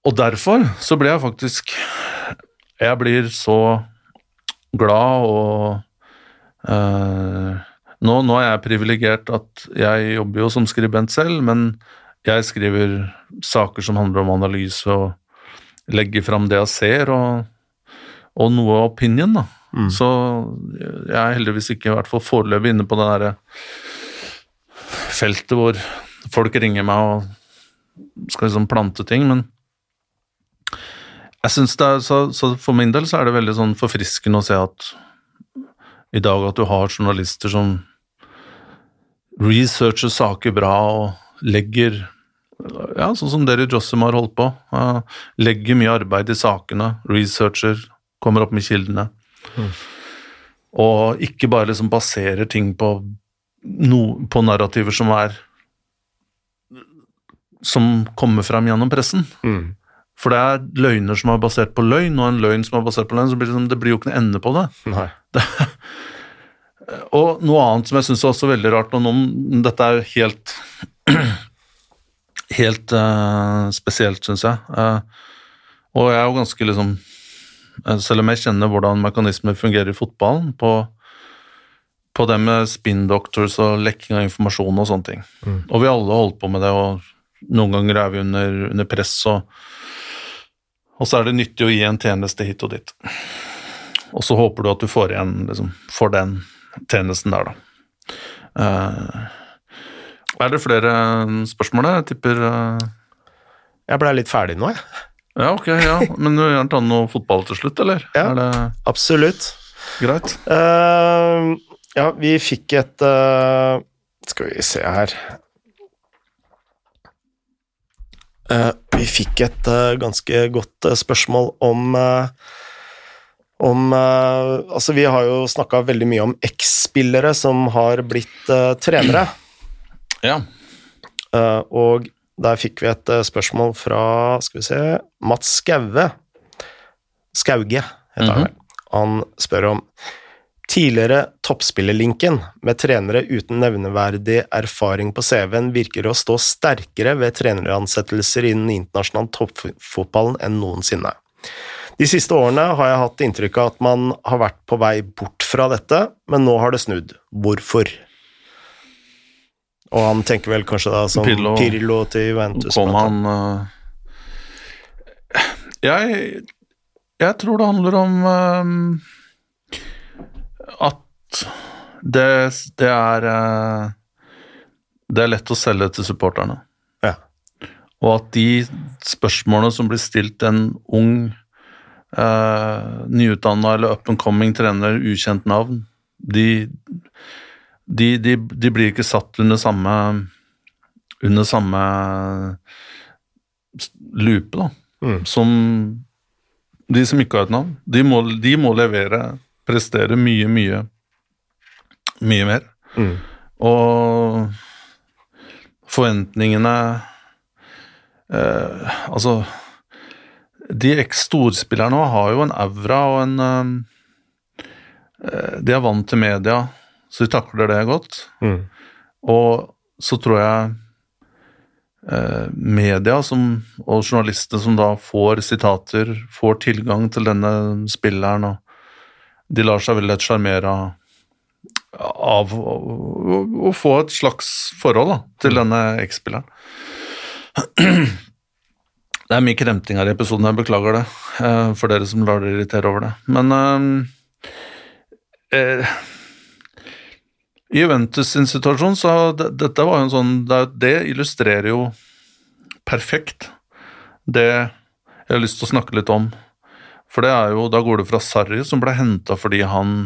Og derfor så ble jeg faktisk Jeg blir så glad og eh, nå, nå er jeg privilegert at jeg jobber jo som skribent selv, men jeg skriver saker som handler om analyse og legger fram det jeg ser, og, og noe opinion, da. Mm. Så jeg er heldigvis ikke, i hvert fall foreløpig, inne på det derre feltet hvor folk ringer meg og skal liksom plante ting, men jeg synes det er, så, så For min del så er det veldig sånn forfriskende å se at i dag at du har journalister som researcher saker bra og legger ja, sånn som dere i Jossum har holdt på. Uh, legger mye arbeid i sakene, researcher, kommer opp med kildene. Og ikke bare liksom baserer ting på, no, på narrativer som er Som kommer fram gjennom pressen. Mm. For det er løgner som er basert på løgn, og en løgn som er basert på løgn, så blir det, liksom, det blir jo ikke noe ende på det. Nei. *laughs* Og noe annet som jeg syns er også veldig rart, og noen, dette er jo helt *clears throat* Helt uh, spesielt, syns jeg. Uh, og jeg er jo ganske liksom eh, Selv om jeg kjenner hvordan mekanismer fungerer i fotballen, på, på det med spin doctors og lekking av informasjon og sånne ting. Og vi alle holdt på med det, og noen ganger er vi under, under press, og, og så er det nyttig å gi en tjeneste hit og dit. Og så håper du at du får igjen liksom, for den tjenesten der, da. Uh, er det flere spørsmål? Jeg tipper uh... Jeg blei litt ferdig nå, jeg. Ja, ok, ja. Men du vil gjerne ta noe fotball til slutt, eller? Ja. Er det Absolutt. greit? Uh, ja, vi fikk et uh, Skal vi se her uh, Vi fikk et eh, ganske godt eh, spørsmål om eh, om eh, Altså, vi har jo snakka veldig mye om eks-spillere som har blitt uh, trenere. Ja. Uh, og der fikk vi et uh, spørsmål fra skal vi se, Mats Skaue. Skauge, heter han. Han spør om Tidligere toppspillerlinken med trenere uten nevneverdig erfaring på CV-en virker å stå sterkere ved treneransettelser innen internasjonal toppfotballen enn noensinne. De siste årene har jeg hatt inntrykk av at man har vært på vei bort fra dette, men nå har det snudd. Hvorfor? Og han tenker vel kanskje da som Pirlo. Pirlo, til Juventus. Kom han uh, jeg, jeg tror det handler om uh, at det, det er uh, Det er lett å selge til supporterne. Ja. Og at de spørsmålene som blir stilt en ung, uh, nyutdanna eller up and coming trener, ukjent navn, de, de, de, de blir ikke satt under samme under samme lupe, da, Mm. som de som ikke har et navn. De må, de må levere, prestere mye, mye, mye mer. Mm. Og forventningene eh, Altså De eks-storspillerne har jo en aura og en eh, De er vant til media, så de takler det godt. Mm. Og så tror jeg eh, media som, og journalister som da får sitater, får tilgang til denne spilleren, og de lar seg veldig lett sjarmere av av å, få et slags forhold da, til denne eks-spilleren. *clears throat* Det er mye kremting her i episoden, jeg beklager det, eh, for dere som lar dere irritere over det. Men eh, eh, i Juventus sin situasjon, så det, dette var jo en sånn det, det illustrerer jo perfekt det jeg har lyst til å snakke litt om. For det er jo, da går det fra Sarri, som ble henta fordi han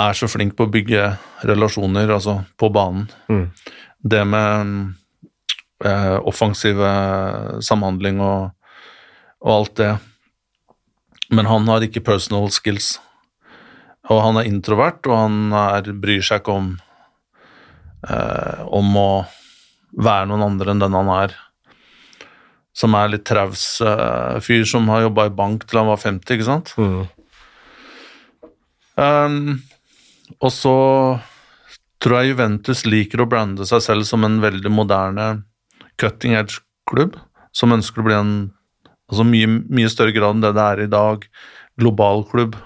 er så flink på å bygge relasjoner, altså på banen. Mm. Det med eh, offensive samhandling og, og alt det. Men han har ikke personal skills. Og han er introvert, og han er, bryr seg ikke om eh, om å være noen andre enn den han er. Som er litt traus eh, fyr som har jobba i bank til han var 50, ikke sant? Mm. Um, og så tror jeg Juventus liker å brande seg selv som en veldig moderne cutting edge-klubb, som ønsker å bli en altså mye, mye større grad enn det det er i dag, global klubb.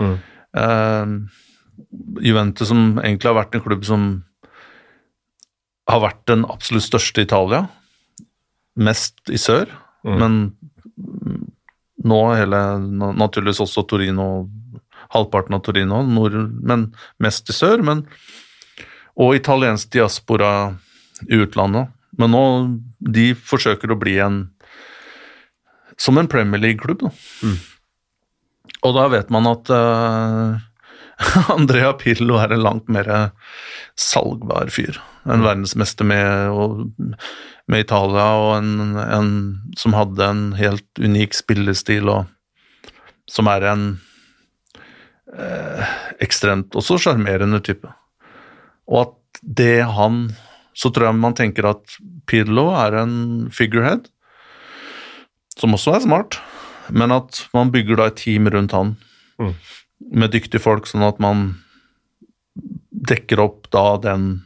Mm. Um, Juventus som egentlig har vært en klubb som har vært den absolutt største i Italia, mest i sør, Mm. men nå hele, naturligvis også Torino, halvparten av Torino, nord, men mest i sør, men, og italiensk diaspora i utlandet. Men nå, de forsøker å bli en, som en Premier League-klubb, da. Mm. Og da vet man at uh, *laughs* Andrea Pirlo er en langt mer salgbar fyr. En verdensmester med, og, med Italia, og en, en som hadde en helt unik spillestil, og som er en eh, ekstremt også sjarmerende type. Og at det han Så tror jeg man tenker at Pirlo er en figurehead, som også er smart, men at man bygger da et team rundt han Mm. med dyktige folk, sånn at man dekker opp da den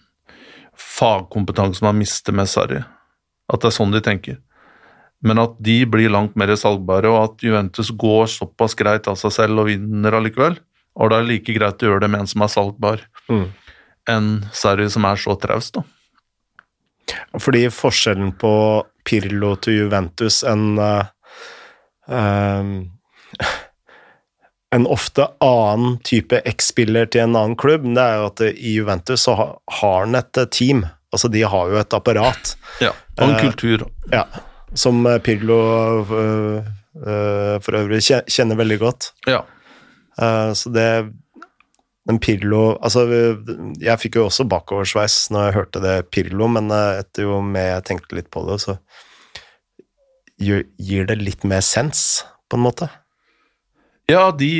fagkompetansen man mister med Sarri. At det er sånn de tenker. Men at de blir langt mer salgbare, og at Juventus går såpass greit av seg selv og vinner allikevel. Og det er like greit å gjøre det med en som er salgbar, Mm. enn Sarri som er så traust, da. Fordi forskjellen på Pirlo til Juventus en uh, eh, En ofte annen type X-spiller til en annen klubb, det er jo at i Juventus så har han et eh, team. Altså, de har jo et apparat. Ja, og en uh, kultur. Ja, som eh, Pirlo for øvrig kjenner veldig godt. Ja. Eh, så det Men Pirlo Altså, jeg fikk jo også bakoversveis når jeg hørte det Pirlo, men eh, etter jo mer jeg tenkte litt på det, så gir det litt mer sens, på en måte. Ja, de,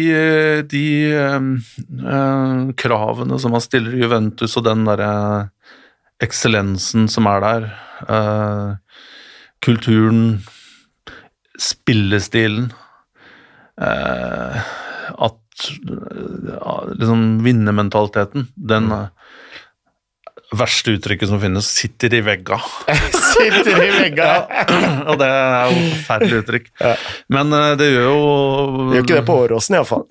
de eh, kravene som man stiller i Juventus, og den derre eksellensen som er der, eh, kulturen, spillestilen eh, At liksom vinnermentaliteten, den eh, verste uttrykket som finnes, sitter i vegga. *laughs* Sitter i vegga! *clears throat* og det er jo forferdelig uttrykk. Men eh, det gjør jo Det Gjør ikke det på Åråsen, iallfall.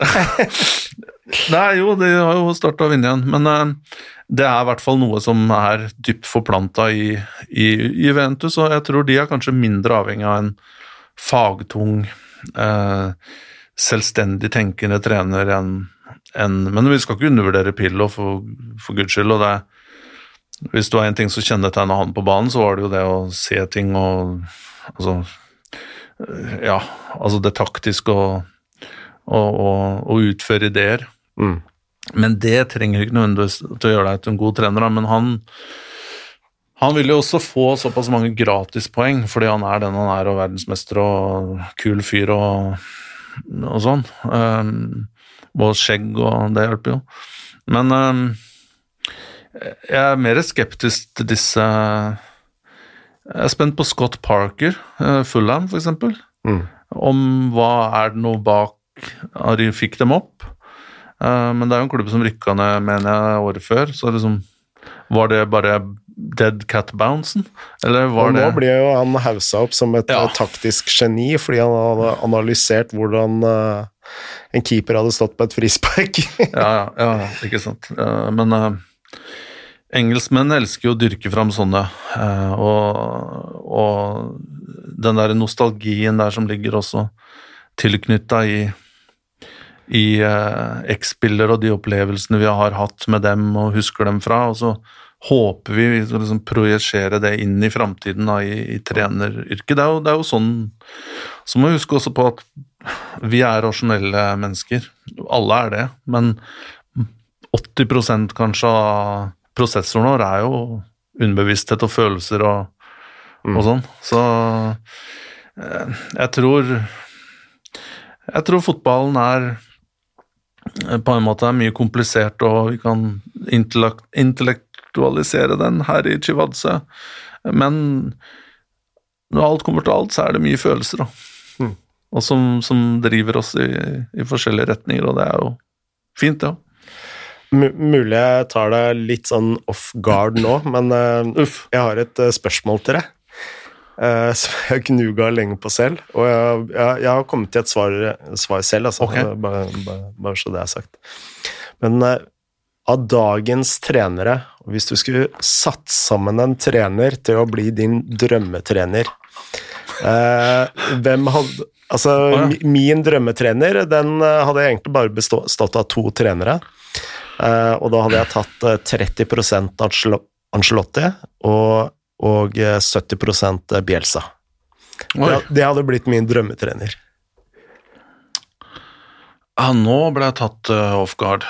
*laughs* Nei, jo, de har jo starta å vinne igjen, men eh, det er i hvert fall noe som er dypt forplanta i, i Juventus, og jeg tror de er kanskje mindre avhengig av en fagtung, eh, selvstendig tenkende trener enn en, Men vi skal ikke undervurdere Pillo, for, for guds skyld. og det er hvis det var en ting som kjennetegna han på banen, så var det jo det å se ting og Altså Ja, altså det taktiske og, og, og, og utføre ideer. Mm. Men det trenger ikke nødvendigvis til å gjøre deg til en god trener, da, men han han vil jo også få såpass mange gratispoeng fordi han er den han er, og verdensmester og kul fyr og, og sånn. Um, og skjegg, og det hjelper jo. Men um, jeg er mer skeptisk til disse Jeg er spent på Scott Parker, uh, Fullham f.eks. Mm. Om hva er det noe bak at de fikk dem opp. Uh, men det er jo en klubb som rykka ned, mener jeg, året før. Så liksom Var det bare dead cat bouncen? Eller var Og nå det blir jo han haussa opp som et Ja. eh, taktisk geni, fordi han hadde analysert hvordan uh, en keeper hadde stått på et frispark. *laughs* ja, ja, ja, ikke sant. Uh, men uh, engelskmenn elsker jo å dyrke fram sånne, og, og den der nostalgien der som ligger også tilknytta i i X-spiller og de opplevelsene vi har hatt med dem og husker dem fra, og så håper vi skal liksom projisere det inn i framtiden i, i treneryrket. Det er, jo, det er jo sånn Så må vi huske også på at vi er rasjonelle mennesker. Alle er det, men 80 kanskje av prosessoren vår er jo underbevissthet og følelser og, og sånn. Så eh, jeg tror Jeg tror fotballen er eh, på en måte er mye komplisert, og vi kan intellekt, intellektualisere den her i Chivadze, men når alt kommer til alt, så er det mye følelser, da. Mm. Og som, som driver oss i, i forskjellige retninger, og det er jo fint, det ja. òg. Mulig jeg tar deg litt sånn off guard nå, men uh, Uff. jeg har et uh, spørsmål til deg. Uh, *laughs* som jeg gnuga lenge på selv, og jeg, jeg, jeg har kommet til et svar, svar selv, altså. Okay. Bare, bare, bare så det er sagt. Men av dagens trenere, hvis du skulle satt sammen en trener til å bli din drømmetrener eh, Hvem hadde Altså, ja. min drømmetrener, den eh, hadde egentlig bare bestått av to trenere. Eh, og da hadde jeg tatt eh, 30 Angelotti Ancelotti og, og eh, 70 Bielsa. Det, det hadde blitt min drømmetrener. Ja, nå ble jeg tatt eh, off guard,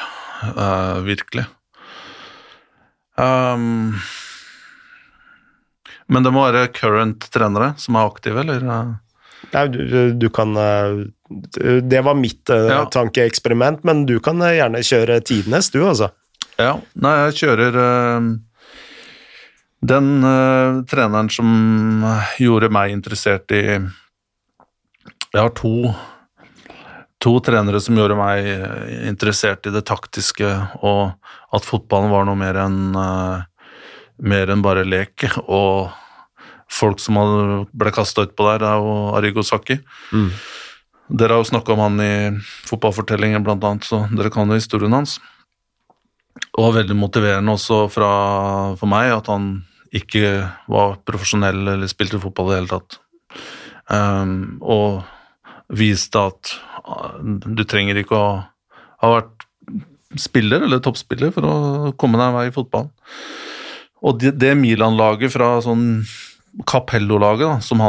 Uh, virkelig. Um, men det må være current trenere som er aktive, eller? eh? Nei, du, du- kan eh, Det var mitt eh, Ja. tankeeksperiment, men du kan gjerne kjøre tidenes, du, altså. Ja, nei, jeg kjører eh, den treneren som gjorde meg interessert i Jeg har to, to trenere som gjorde meg eh, interessert i det taktiske, og at fotballen var noe mer enn uh, mer enn bare lek. Og folk som ble kasta utpå der, er jo Arigo Saki. Mm. Dere har jo snakka om han i fotballfortellingen, blant annet, så dere kan jo historien hans. Og veldig motiverende også fra, for meg at han ikke var profesjonell eller spilte fotball i det hele tatt. Um, og viste at uh, du trenger ikke å ha vært spiller eller toppspiller for å komme deg en vei i fotballen. Og det, det Milan-laget fra sånn Capello-laget som,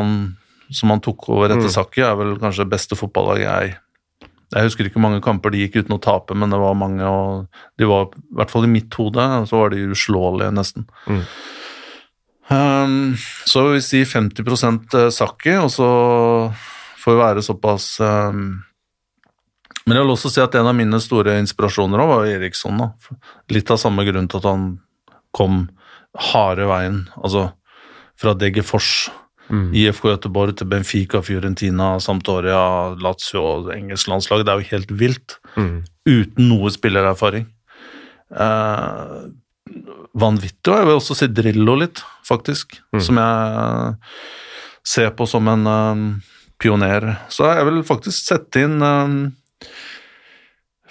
som, han tok over etter mm. Sakki, er vel kanskje det beste fotballaget jeg Jeg husker ikke mange kamper de gikk uten å tape, men det var mange, og de var i hvert fall i mitt hode, så var de uslåelige, nesten. Mm. Um, så vi si 50% Sakki, og så får være såpass um, Men jeg vil også si at en av mine store inspirasjoner også var Eriksson. Da. Litt av samme grunn til at han kom harde veien. Altså fra Degerfors, mm. IFK Göteborg til Benfica, Fiorentina, Sampdoria, Lazio og engelsk landslag. Det er jo helt vilt. Mm. Uten noe spillererfaring. Eh, vanvittig. Og jeg vil også si Drillo litt, faktisk. Mm. Som jeg ser på som en um, pioner. Så jeg vil faktisk sette inn um,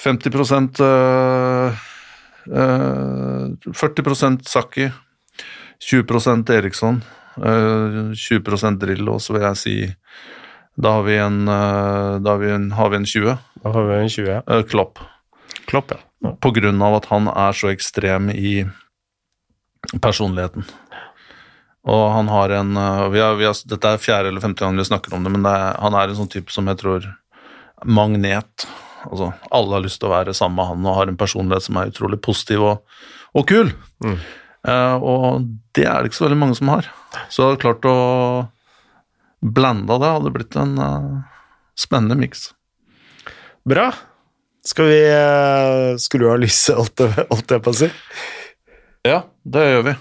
50 uh, uh, 40% Saki, 20% Eriksson, 20% eh, Drillo, så vil jeg si da har vi en, har vi en, har vi en 20. Da har vi en 20, ja. Eh, Klopp. Klopp, ja. På grunn av at han er så ekstrem i personligheten. Og han har en vi har, vi har, Dette er fjerde eller femte gang vi snakker om det, men det er, han er en sånn type som jeg tror Magnet. Altså, alle har lyst til å være sammen med han og har en personlighet som er utrolig positiv og, og kul. Mm. Uh, og det er det ikke så veldig mange som har. Så klart å blande det hadde blitt en uh, spennende miks. Bra. Skal vi uh, skru av lyset, *laughs* alt det, alt det på å si? Ja, det gjør vi.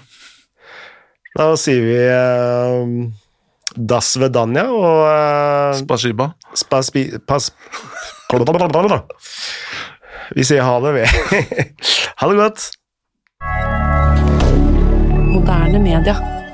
Da sier vi uh, Das Vedanja og uh, Spasiba. Spaspi... Pas... Vi sier ha det, vi. *laughs* ha det godt moderne media.